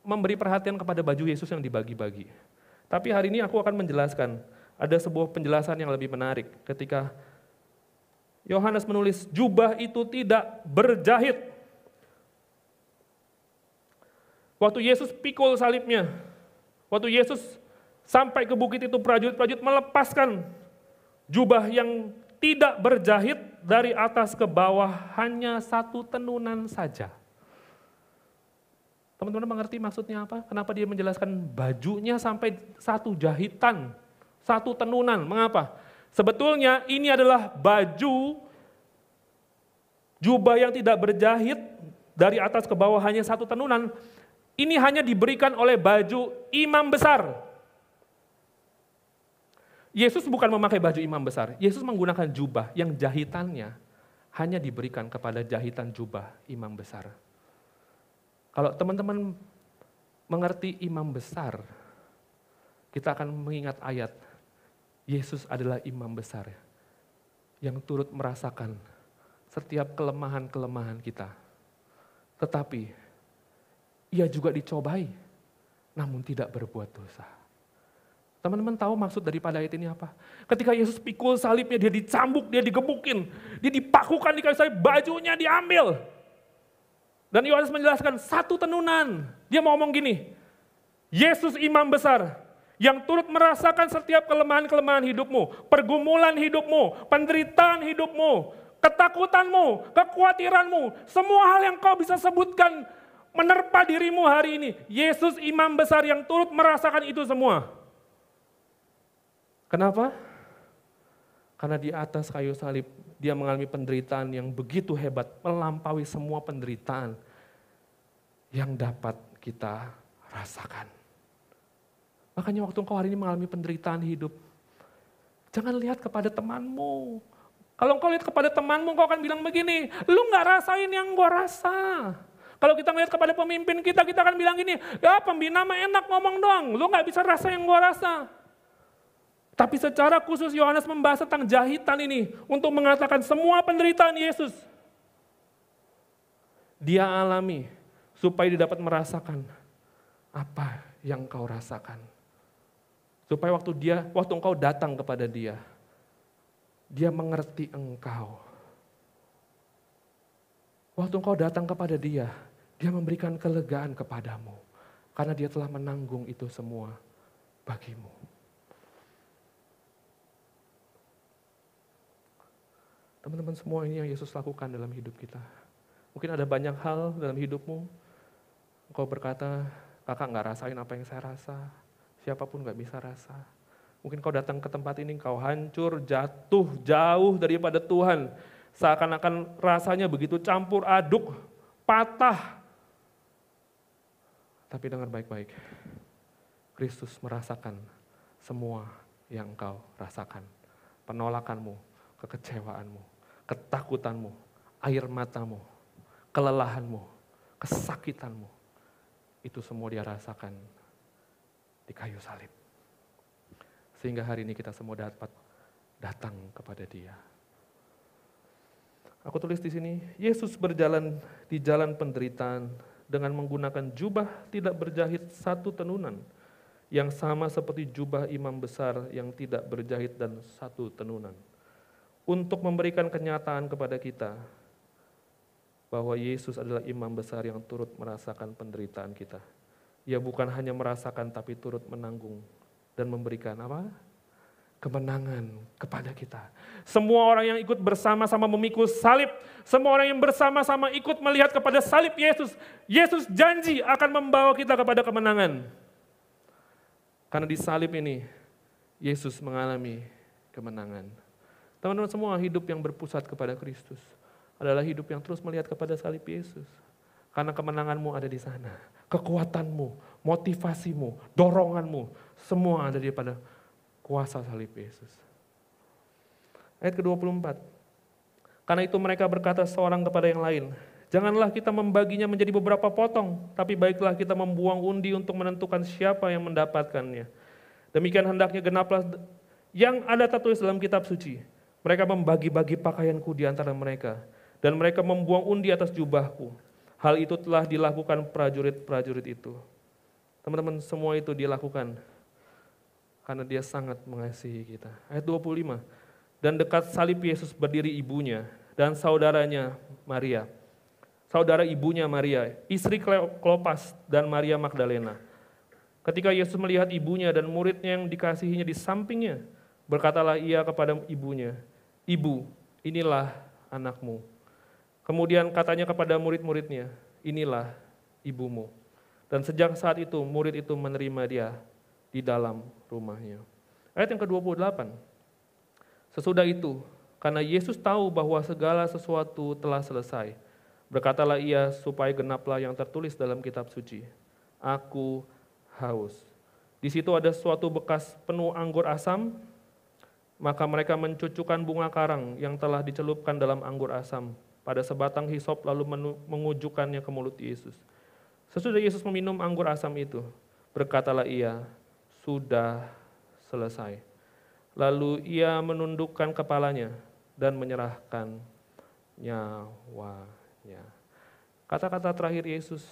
memberi perhatian kepada baju Yesus yang dibagi-bagi. Tapi hari ini aku akan menjelaskan ada sebuah penjelasan yang lebih menarik ketika Yohanes menulis jubah itu tidak berjahit. Waktu Yesus pikul salibnya, waktu Yesus sampai ke bukit itu prajurit-prajurit melepaskan jubah yang tidak berjahit dari atas ke bawah hanya satu tenunan saja. Teman-teman mengerti maksudnya apa? Kenapa dia menjelaskan bajunya sampai satu jahitan? Satu tenunan. Mengapa? Sebetulnya ini adalah baju jubah yang tidak berjahit dari atas ke bawah hanya satu tenunan. Ini hanya diberikan oleh baju imam besar. Yesus bukan memakai baju imam besar. Yesus menggunakan jubah yang jahitannya hanya diberikan kepada jahitan jubah imam besar. Kalau teman-teman mengerti imam besar, kita akan mengingat ayat Yesus adalah imam besar yang turut merasakan setiap kelemahan-kelemahan kita. Tetapi ia juga dicobai, namun tidak berbuat dosa. Teman-teman tahu maksud daripada ayat ini apa? Ketika Yesus pikul salibnya, dia dicambuk, dia digebukin, dia dipakukan di kayu salib, bajunya diambil. Dan Yohanes menjelaskan satu tenunan. Dia mau ngomong gini, Yesus imam besar, yang turut merasakan setiap kelemahan-kelemahan hidupmu, pergumulan hidupmu, penderitaan hidupmu, ketakutanmu, kekhawatiranmu, semua hal yang kau bisa sebutkan menerpa dirimu hari ini. Yesus imam besar yang turut merasakan itu semua. Kenapa? Karena di atas kayu salib dia mengalami penderitaan yang begitu hebat, melampaui semua penderitaan yang dapat kita rasakan. Makanya waktu engkau hari ini mengalami penderitaan hidup, jangan lihat kepada temanmu. Kalau engkau lihat kepada temanmu, engkau akan bilang begini, lu gak rasain yang gua rasa. Kalau kita melihat kepada pemimpin kita, kita akan bilang gini, ya pembina mah enak ngomong doang, lu gak bisa rasa yang gua rasa. Tapi secara khusus Yohanes membahas tentang jahitan ini untuk mengatakan semua penderitaan Yesus. Dia alami supaya dia dapat merasakan apa yang kau rasakan. Supaya waktu dia, waktu engkau datang kepada dia, dia mengerti engkau. Waktu engkau datang kepada dia, dia memberikan kelegaan kepadamu. Karena dia telah menanggung itu semua bagimu. Teman-teman semua ini yang Yesus lakukan dalam hidup kita. Mungkin ada banyak hal dalam hidupmu. Engkau berkata, kakak nggak rasain apa yang saya rasa. Siapa pun nggak bisa rasa. Mungkin kau datang ke tempat ini, kau hancur, jatuh, jauh daripada Tuhan. Seakan-akan rasanya begitu campur aduk, patah. Tapi dengar baik-baik, Kristus merasakan semua yang kau rasakan. Penolakanmu, kekecewaanmu, ketakutanmu, air matamu, kelelahanmu, kesakitanmu. Itu semua dia rasakan di kayu salib. Sehingga hari ini kita semua dapat datang kepada dia. Aku tulis di sini, Yesus berjalan di jalan penderitaan dengan menggunakan jubah tidak berjahit satu tenunan, yang sama seperti jubah imam besar yang tidak berjahit dan satu tenunan untuk memberikan kenyataan kepada kita bahwa Yesus adalah imam besar yang turut merasakan penderitaan kita. Ia bukan hanya merasakan tapi turut menanggung dan memberikan apa? kemenangan kepada kita. Semua orang yang ikut bersama-sama memikul salib, semua orang yang bersama-sama ikut melihat kepada salib Yesus, Yesus janji akan membawa kita kepada kemenangan. Karena di salib ini Yesus mengalami kemenangan. Teman-teman semua hidup yang berpusat kepada Kristus adalah hidup yang terus melihat kepada salib Yesus. Karena kemenanganmu ada di sana. Kekuatanmu, motivasimu, doronganmu, semua ada di pada kuasa salib Yesus. Ayat ke-24. Karena itu mereka berkata seorang kepada yang lain, Janganlah kita membaginya menjadi beberapa potong, tapi baiklah kita membuang undi untuk menentukan siapa yang mendapatkannya. Demikian hendaknya genaplah yang ada tertulis dalam kitab suci. Mereka membagi-bagi pakaianku di antara mereka, dan mereka membuang undi atas jubahku. Hal itu telah dilakukan prajurit-prajurit itu. Teman-teman, semua itu dilakukan karena dia sangat mengasihi kita. Ayat 25. Dan dekat salib Yesus berdiri ibunya dan saudaranya Maria. Saudara ibunya Maria, istri Klopas dan Maria Magdalena. Ketika Yesus melihat ibunya dan muridnya yang dikasihinya di sampingnya, berkatalah ia kepada ibunya, Ibu, inilah anakmu. Kemudian katanya kepada murid-muridnya, inilah ibumu. Dan sejak saat itu murid itu menerima dia di dalam rumahnya. Ayat yang ke-28. Sesudah itu, karena Yesus tahu bahwa segala sesuatu telah selesai, berkatalah ia supaya genaplah yang tertulis dalam kitab suci. Aku haus. Di situ ada suatu bekas penuh anggur asam maka mereka mencucukkan bunga karang yang telah dicelupkan dalam anggur asam pada sebatang hisop lalu mengujukannya ke mulut Yesus. Sesudah Yesus meminum anggur asam itu, berkatalah ia, sudah selesai. Lalu ia menundukkan kepalanya dan menyerahkan nyawanya. Kata-kata terakhir Yesus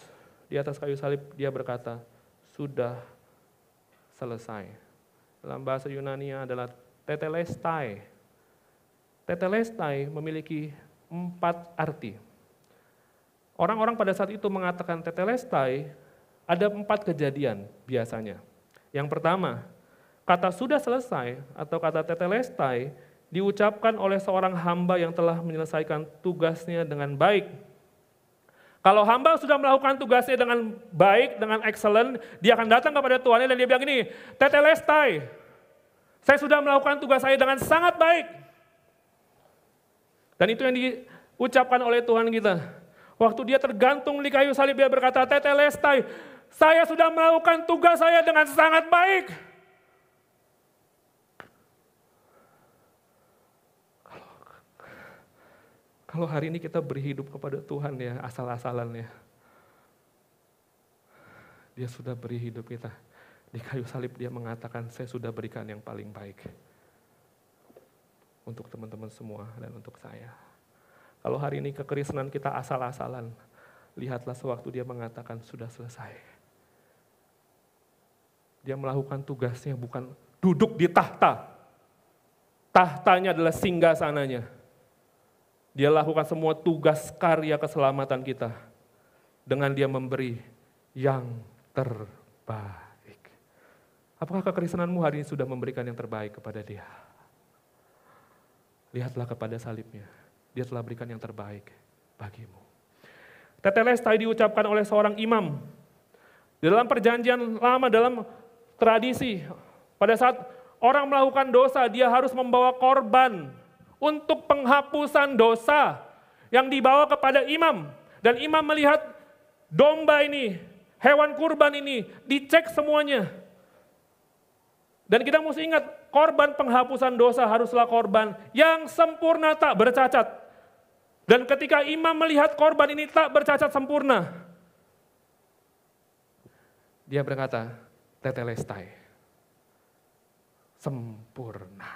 di atas kayu salib, dia berkata, sudah selesai. Dalam bahasa Yunani adalah tetelestai. Tetelestai memiliki empat arti. Orang-orang pada saat itu mengatakan tetelestai, ada empat kejadian biasanya. Yang pertama, kata sudah selesai atau kata tetelestai diucapkan oleh seorang hamba yang telah menyelesaikan tugasnya dengan baik. Kalau hamba sudah melakukan tugasnya dengan baik, dengan excellent, dia akan datang kepada Tuhan dan dia bilang ini, tetelestai, saya sudah melakukan tugas saya dengan sangat baik. Dan itu yang diucapkan oleh Tuhan kita. Waktu dia tergantung di kayu salib, dia berkata, Tetelestai, saya sudah melakukan tugas saya dengan sangat baik. Kalau hari ini kita beri hidup kepada Tuhan ya, asal-asalan ya. Dia sudah beri hidup kita. Di kayu salib dia mengatakan, saya sudah berikan yang paling baik. Untuk teman-teman semua dan untuk saya. Kalau hari ini kekristenan kita asal-asalan, lihatlah sewaktu dia mengatakan sudah selesai. Dia melakukan tugasnya bukan duduk di tahta. Tahtanya adalah singgah sananya dia lakukan semua tugas karya keselamatan kita dengan dia memberi yang terbaik. Apakah kekristenanmu hari ini sudah memberikan yang terbaik kepada dia? Lihatlah kepada salibnya. Dia telah berikan yang terbaik bagimu. Tetelestai diucapkan oleh seorang imam. Dalam perjanjian lama, dalam tradisi, pada saat orang melakukan dosa, dia harus membawa korban untuk penghapusan dosa yang dibawa kepada imam. Dan imam melihat domba ini, hewan kurban ini, dicek semuanya. Dan kita mesti ingat, korban penghapusan dosa haruslah korban yang sempurna tak bercacat. Dan ketika imam melihat korban ini tak bercacat sempurna, dia berkata, tetelestai, sempurna.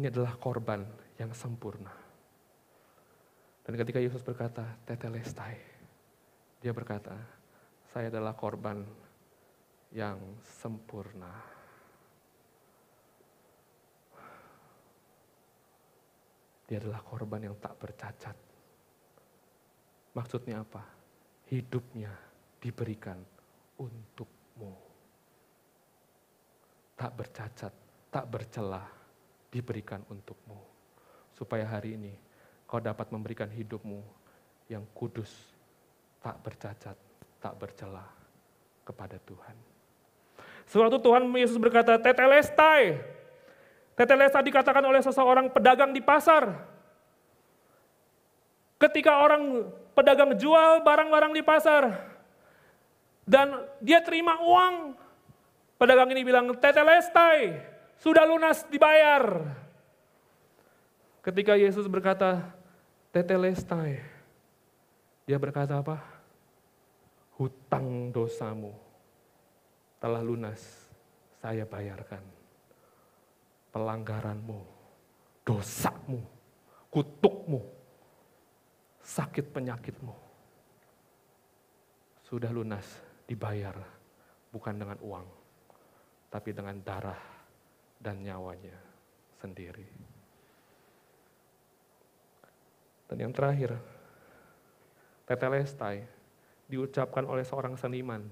Ini adalah korban yang sempurna. Dan ketika Yesus berkata, tetelestai, dia berkata, saya adalah korban yang sempurna. Dia adalah korban yang tak bercacat. Maksudnya apa? Hidupnya diberikan untukmu. Tak bercacat, tak bercelah, diberikan untukmu. Supaya hari ini kau dapat memberikan hidupmu yang kudus, tak bercacat, tak bercela kepada Tuhan. Sewaktu Tuhan Yesus berkata, tetelestai. Tetelestai dikatakan oleh seseorang pedagang di pasar. Ketika orang pedagang jual barang-barang di pasar, dan dia terima uang, pedagang ini bilang, tetelestai sudah lunas dibayar. Ketika Yesus berkata, tetelestai, dia berkata apa? Hutang dosamu telah lunas, saya bayarkan. Pelanggaranmu, dosamu, kutukmu, sakit penyakitmu. Sudah lunas dibayar, bukan dengan uang, tapi dengan darah dan nyawanya sendiri. Dan yang terakhir, tetelestai diucapkan oleh seorang seniman.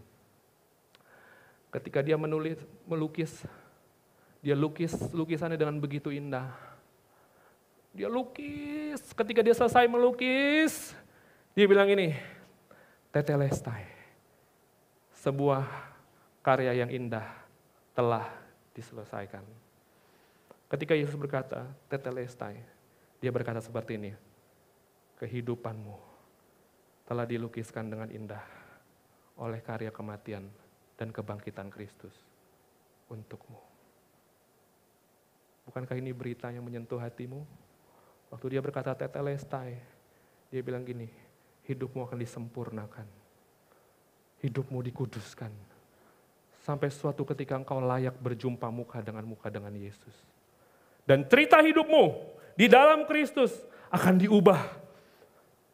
Ketika dia menulis, melukis, dia lukis lukisannya dengan begitu indah. Dia lukis, ketika dia selesai melukis, dia bilang ini, tetelestai, sebuah karya yang indah telah diselesaikan. Ketika Yesus berkata, tetelestai, dia berkata seperti ini, kehidupanmu telah dilukiskan dengan indah oleh karya kematian dan kebangkitan Kristus untukmu. Bukankah ini berita yang menyentuh hatimu? Waktu dia berkata tetelestai, dia bilang gini, hidupmu akan disempurnakan. Hidupmu dikuduskan Sampai suatu ketika engkau layak berjumpa muka dengan muka dengan Yesus. Dan cerita hidupmu di dalam Kristus akan diubah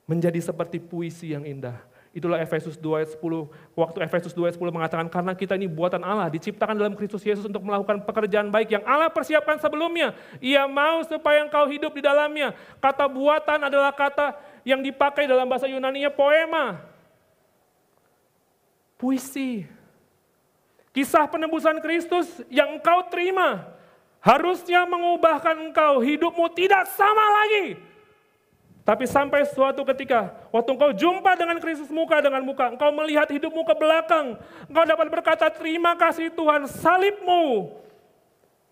menjadi seperti puisi yang indah. Itulah Efesus 2 ayat 10. Waktu Efesus 2 ayat 10 mengatakan karena kita ini buatan Allah, diciptakan dalam Kristus Yesus untuk melakukan pekerjaan baik yang Allah persiapkan sebelumnya. Ia mau supaya engkau hidup di dalamnya. Kata buatan adalah kata yang dipakai dalam bahasa Yunani-nya poema. Puisi. Kisah penebusan Kristus yang engkau terima harusnya mengubahkan engkau, hidupmu tidak sama lagi. Tapi sampai suatu ketika, waktu engkau jumpa dengan Kristus muka dengan muka, engkau melihat hidupmu ke belakang, engkau dapat berkata, terima kasih Tuhan, salibmu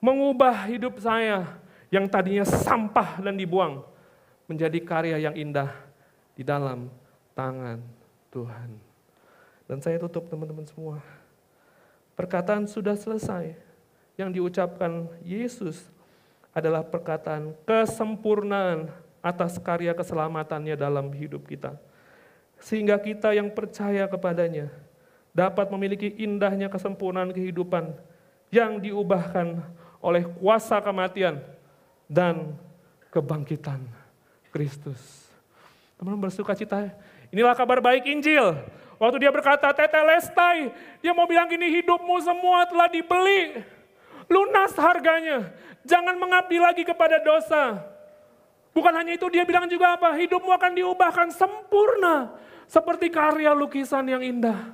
mengubah hidup saya yang tadinya sampah dan dibuang menjadi karya yang indah di dalam tangan Tuhan. Dan saya tutup teman-teman semua. Perkataan sudah selesai yang diucapkan Yesus adalah perkataan kesempurnaan atas karya keselamatannya dalam hidup kita. Sehingga kita yang percaya kepadanya dapat memiliki indahnya kesempurnaan kehidupan yang diubahkan oleh kuasa kematian dan kebangkitan Kristus. Teman-teman bersuka cita. Inilah kabar baik Injil. Waktu dia berkata, tetelestai, dia mau bilang gini, hidupmu semua telah dibeli. Lunas harganya. Jangan mengabdi lagi kepada dosa. Bukan hanya itu, dia bilang juga apa? Hidupmu akan diubahkan sempurna. Seperti karya lukisan yang indah.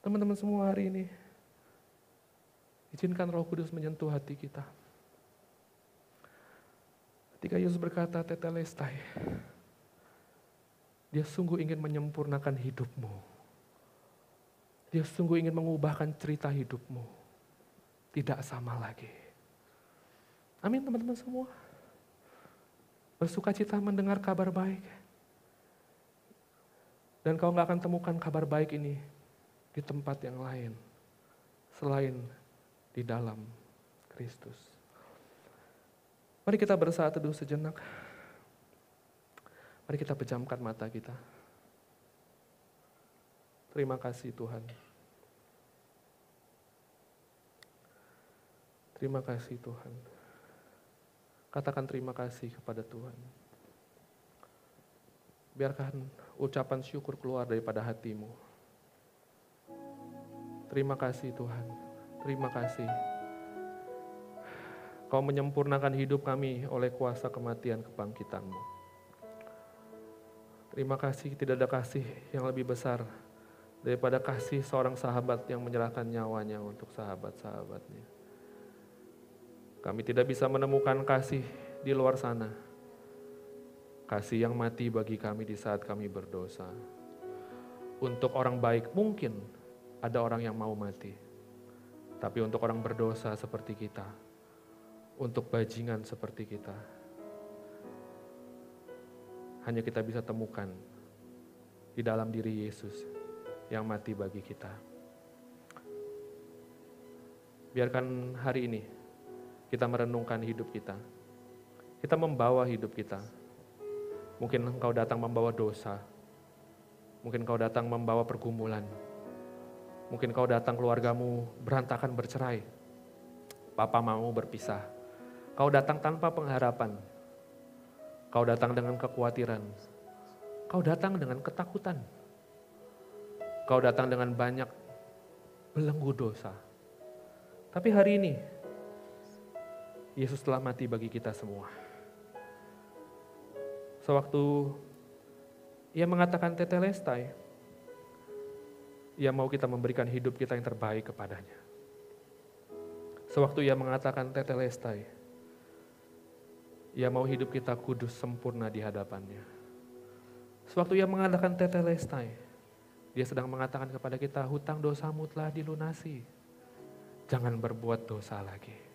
Teman-teman semua hari ini, izinkan roh kudus menyentuh hati kita. Ketika Yesus berkata, tetelestai, dia sungguh ingin menyempurnakan hidupmu. Dia sungguh ingin mengubahkan cerita hidupmu. Tidak sama lagi. Amin teman-teman semua. Bersuka cita mendengar kabar baik. Dan kau nggak akan temukan kabar baik ini di tempat yang lain selain di dalam Kristus. Mari kita bersaat teduh sejenak. Mari kita pejamkan mata kita. Terima kasih Tuhan. Terima kasih Tuhan. Katakan terima kasih kepada Tuhan. Biarkan ucapan syukur keluar daripada hatimu. Terima kasih Tuhan. Terima kasih. Kau menyempurnakan hidup kami oleh kuasa kematian kebangkitanmu. Terima kasih tidak ada kasih yang lebih besar daripada kasih seorang sahabat yang menyerahkan nyawanya untuk sahabat-sahabatnya. Kami tidak bisa menemukan kasih di luar sana. Kasih yang mati bagi kami di saat kami berdosa. Untuk orang baik mungkin ada orang yang mau mati. Tapi untuk orang berdosa seperti kita, untuk bajingan seperti kita, hanya kita bisa temukan di dalam diri Yesus yang mati bagi kita. Biarkan hari ini kita merenungkan hidup kita. Kita membawa hidup kita. Mungkin engkau datang membawa dosa. Mungkin engkau datang membawa pergumulan Mungkin kau datang keluargamu berantakan bercerai. Papa mau berpisah. Kau datang tanpa pengharapan. Kau datang dengan kekhawatiran. Kau datang dengan ketakutan. Kau datang dengan banyak belenggu dosa. Tapi hari ini, Yesus telah mati bagi kita semua. Sewaktu ia mengatakan tetelestai, ia mau kita memberikan hidup kita yang terbaik kepadanya. Sewaktu ia mengatakan tetelestai, ia mau hidup kita kudus sempurna di hadapannya. Sewaktu ia mengatakan tetelestai, dia sedang mengatakan kepada kita, hutang dosamu telah dilunasi. Jangan berbuat dosa lagi.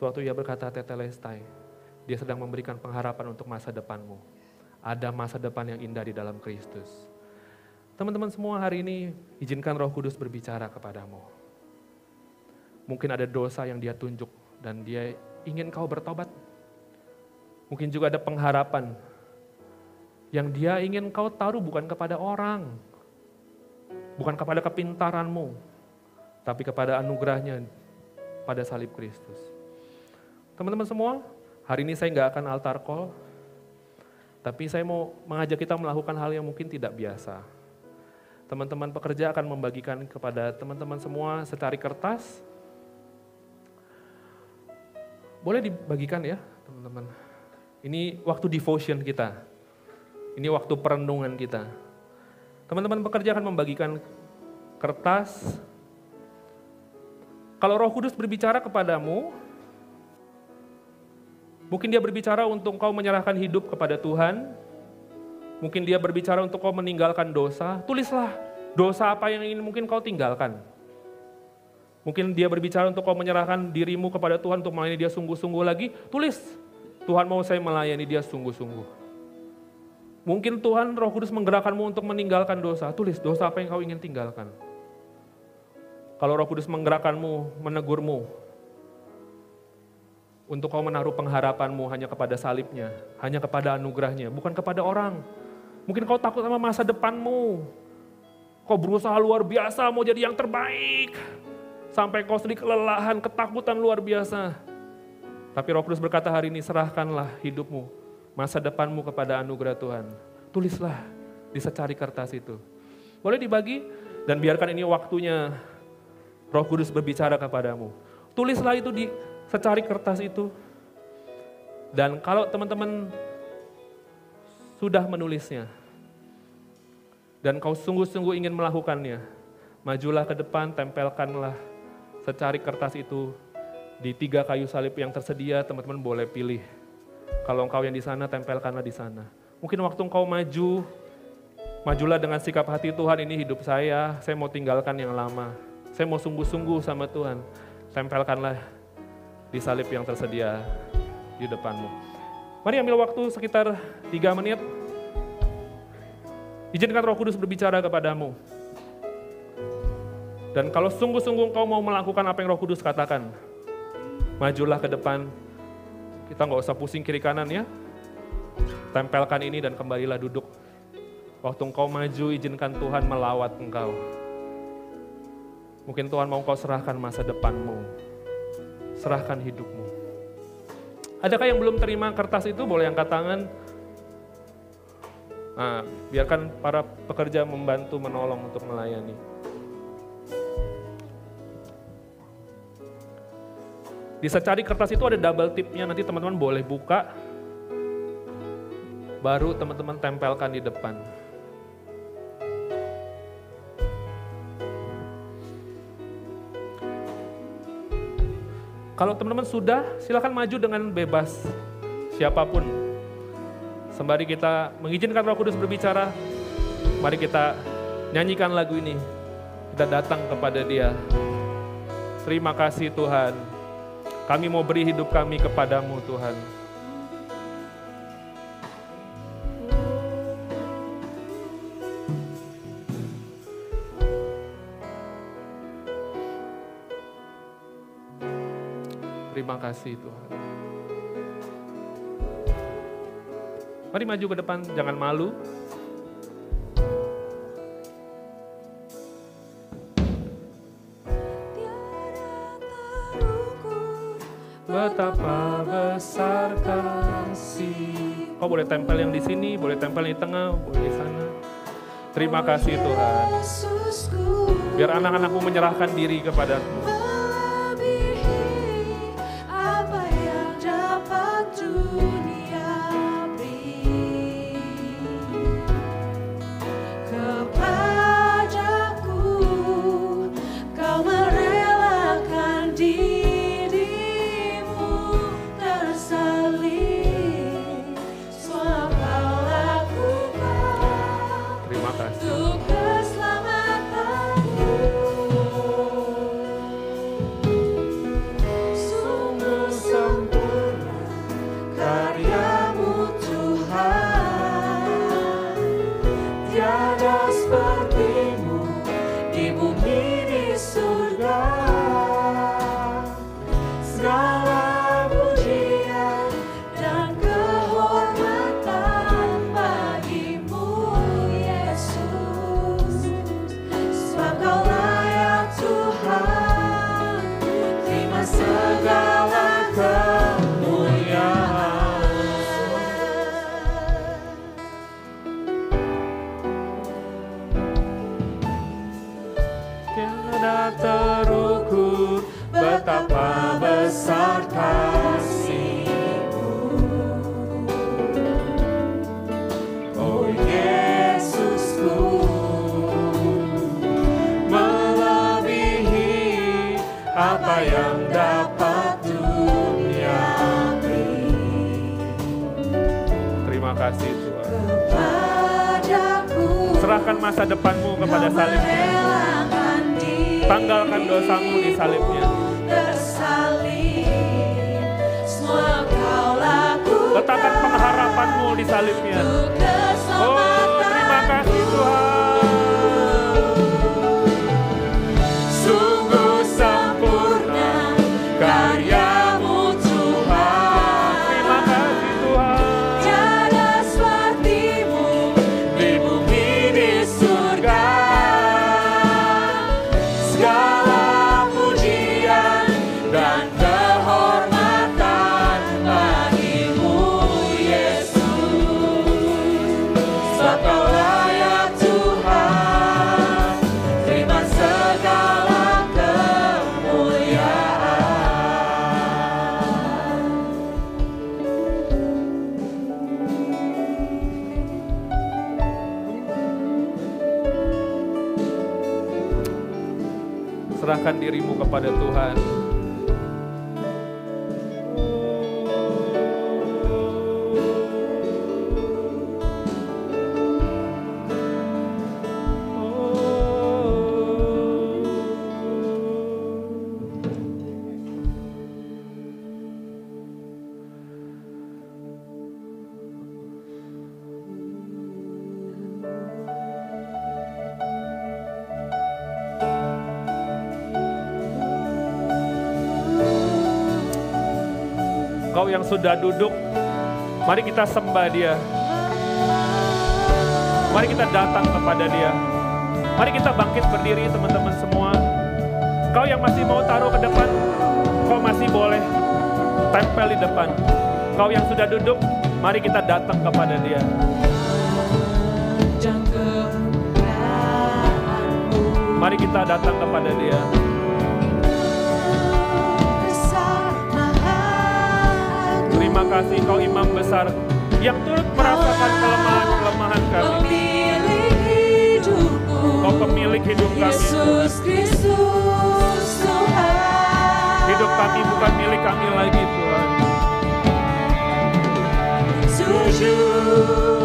Sewaktu ia berkata tetelestai, dia sedang memberikan pengharapan untuk masa depanmu. Ada masa depan yang indah di dalam Kristus Teman-teman semua hari ini izinkan roh kudus berbicara kepadamu. Mungkin ada dosa yang dia tunjuk dan dia ingin kau bertobat. Mungkin juga ada pengharapan yang dia ingin kau taruh bukan kepada orang, bukan kepada kepintaranmu, tapi kepada anugerahnya pada salib Kristus. Teman-teman semua, hari ini saya nggak akan altar call, tapi saya mau mengajak kita melakukan hal yang mungkin tidak biasa Teman-teman pekerja akan membagikan kepada teman-teman semua secari kertas. Boleh dibagikan ya, teman-teman. Ini waktu devotion kita. Ini waktu perenungan kita. Teman-teman pekerja akan membagikan kertas. Kalau Roh Kudus berbicara kepadamu, mungkin dia berbicara untuk kau menyerahkan hidup kepada Tuhan, Mungkin dia berbicara untuk kau meninggalkan dosa, tulislah dosa apa yang ingin mungkin kau tinggalkan. Mungkin dia berbicara untuk kau menyerahkan dirimu kepada Tuhan untuk melayani dia sungguh-sungguh lagi. Tulis, Tuhan mau saya melayani dia sungguh-sungguh. Mungkin Tuhan roh kudus menggerakkanmu untuk meninggalkan dosa. Tulis, dosa apa yang kau ingin tinggalkan. Kalau roh kudus menggerakkanmu, menegurmu, untuk kau menaruh pengharapanmu hanya kepada salibnya, hanya kepada anugerahnya, bukan kepada orang. Mungkin kau takut sama masa depanmu. Kau berusaha luar biasa mau jadi yang terbaik. Sampai kau sedih kelelahan, ketakutan luar biasa. Tapi roh kudus berkata hari ini serahkanlah hidupmu, masa depanmu kepada anugerah Tuhan. Tulislah di secari kertas itu. Boleh dibagi dan biarkan ini waktunya roh kudus berbicara kepadamu. Tulislah itu di secari kertas itu. Dan kalau teman-teman sudah menulisnya, dan kau sungguh-sungguh ingin melakukannya, majulah ke depan, tempelkanlah secari kertas itu di tiga kayu salib yang tersedia, teman-teman boleh pilih. Kalau engkau yang di sana, tempelkanlah di sana. Mungkin waktu engkau maju, majulah dengan sikap hati Tuhan ini hidup saya, saya mau tinggalkan yang lama. Saya mau sungguh-sungguh sama Tuhan. Tempelkanlah di salib yang tersedia di depanmu. Mari ambil waktu sekitar tiga menit. Izinkan roh kudus berbicara kepadamu. Dan kalau sungguh-sungguh engkau mau melakukan apa yang roh kudus katakan, majulah ke depan, kita nggak usah pusing kiri kanan ya. Tempelkan ini dan kembalilah duduk. Waktu engkau maju, izinkan Tuhan melawat engkau. Mungkin Tuhan mau kau serahkan masa depanmu. Serahkan hidupmu. Adakah yang belum terima kertas itu? Boleh angkat tangan. Nah, biarkan para pekerja membantu menolong untuk melayani. Di secari kertas itu ada double tipnya, nanti teman-teman boleh buka, baru teman-teman tempelkan di depan. Kalau teman-teman sudah, silakan maju dengan bebas, siapa pun. Sembari kita mengizinkan roh kudus berbicara, mari kita nyanyikan lagu ini. Kita datang kepada dia. Terima kasih Tuhan. Kami mau beri hidup kami kepadamu Tuhan. Terima kasih Tuhan. Mari maju ke depan, jangan malu. betapa besar kasih. Kau boleh tempel yang di sini, boleh tempel di tengah, boleh di sana. Terima kasih Tuhan. Biar anak-anakmu menyerahkan diri kepadamu. Masa depanmu kepada salibnya. Tanggalkan dosamu di salibnya. Letakkan pengharapanmu di salibnya. Oh, terima kasih Tuhan. Sudah duduk, mari kita sembah dia. Mari kita datang kepada dia. Mari kita bangkit berdiri teman-teman semua. Kau yang masih mau taruh ke depan, kau masih boleh tempel di depan. Kau yang sudah duduk, mari kita datang kepada dia. Mari kita datang kepada dia. Terima kasih kau imam besar yang turut merasakan kelemahan-kelemahan kami. Kau pemilik hidup kami. Yesus Kristus Tuhan. Hidup kami bukan milik kami lagi Tuhan. Sujud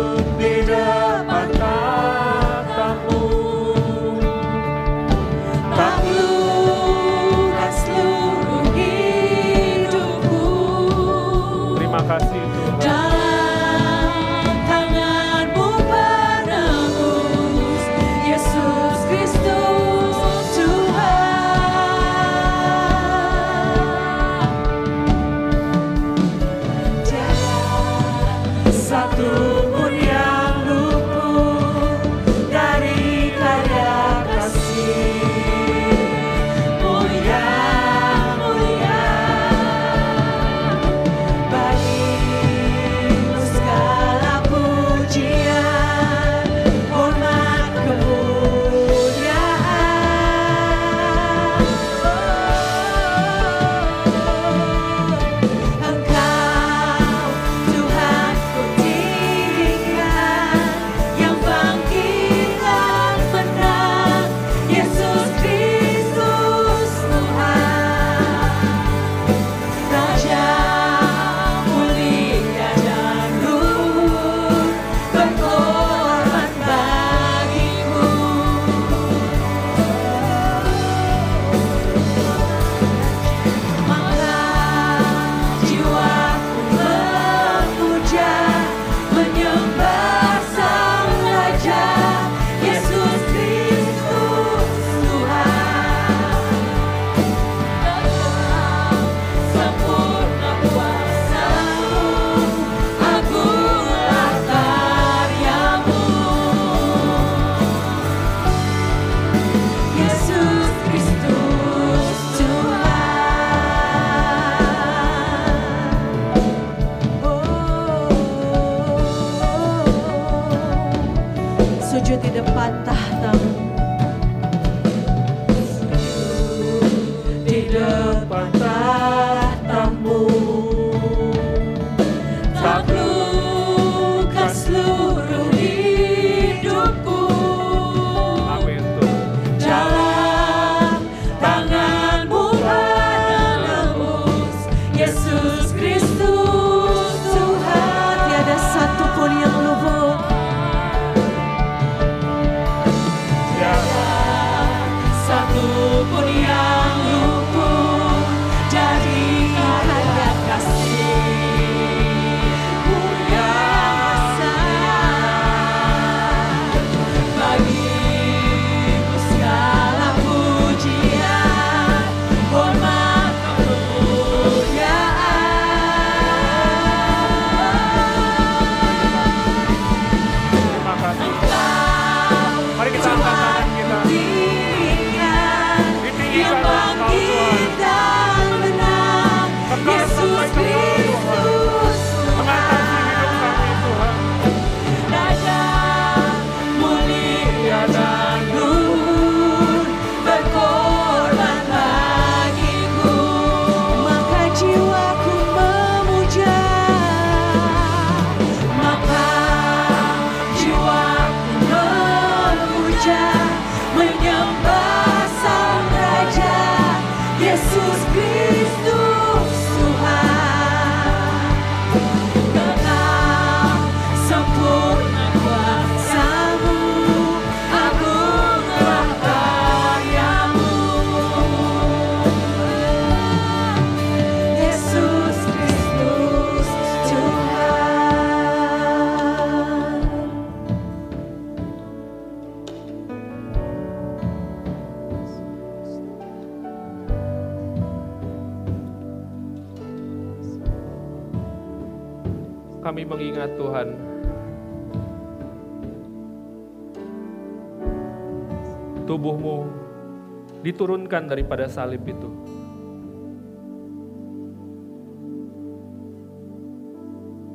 diturunkan daripada salib itu.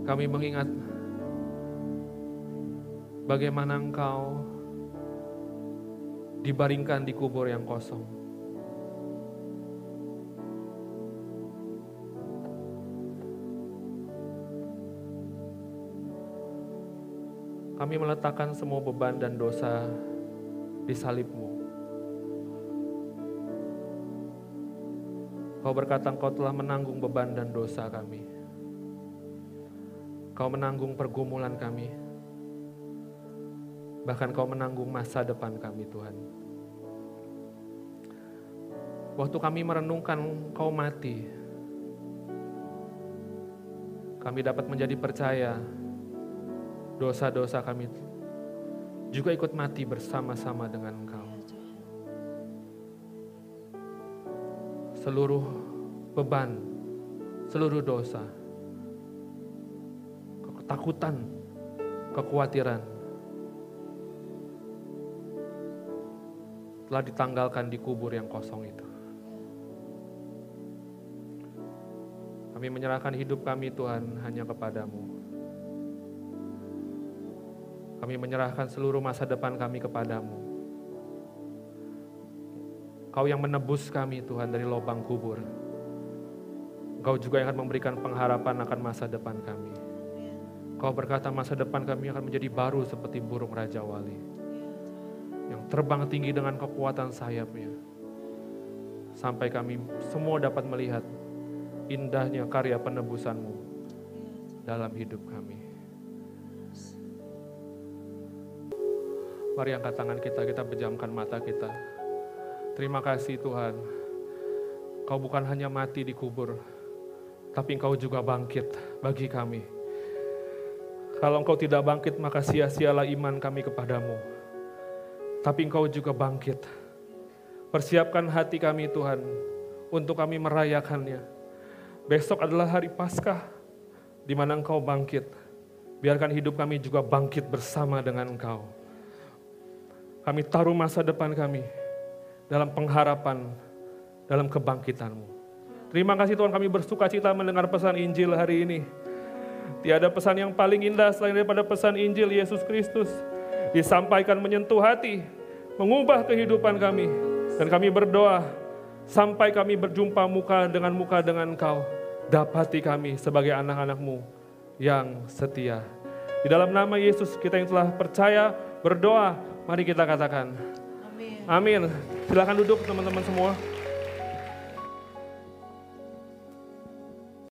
Kami mengingat bagaimana engkau dibaringkan di kubur yang kosong. Kami meletakkan semua beban dan dosa di salibmu. Kau berkata engkau telah menanggung beban dan dosa kami. Kau menanggung pergumulan kami. Bahkan kau menanggung masa depan kami Tuhan. Waktu kami merenungkan kau mati, kami dapat menjadi percaya dosa-dosa kami juga ikut mati bersama-sama dengan Engkau. Seluruh beban, seluruh dosa, ketakutan, kekhawatiran telah ditanggalkan di kubur yang kosong itu. Kami menyerahkan hidup kami Tuhan hanya kepadamu. Kami menyerahkan seluruh masa depan kami kepadamu. Kau yang menebus kami Tuhan dari lubang kubur. Kau juga yang akan memberikan pengharapan akan masa depan kami. Kau berkata masa depan kami akan menjadi baru seperti burung Raja Wali. Yang terbang tinggi dengan kekuatan sayapnya. Sampai kami semua dapat melihat indahnya karya penebusanmu dalam hidup kami. Mari angkat tangan kita, kita pejamkan mata kita. Terima kasih Tuhan. Kau bukan hanya mati di kubur, tapi Engkau juga bangkit bagi kami. Kalau Engkau tidak bangkit, maka sia-sialah iman kami kepadamu. Tapi Engkau juga bangkit. Persiapkan hati kami Tuhan, untuk kami merayakannya. Besok adalah hari Paskah, di mana Engkau bangkit. Biarkan hidup kami juga bangkit bersama dengan Engkau. Kami taruh masa depan kami dalam pengharapan, dalam kebangkitanmu. Terima kasih Tuhan kami bersuka cita mendengar pesan Injil hari ini. Tiada pesan yang paling indah selain daripada pesan Injil Yesus Kristus. Disampaikan menyentuh hati, mengubah kehidupan kami. Dan kami berdoa, sampai kami berjumpa muka dengan muka dengan Engkau. Dapati kami sebagai anak-anakmu yang setia. Di dalam nama Yesus kita yang telah percaya, berdoa, Mari kita katakan. Amin. Silakan duduk teman-teman semua.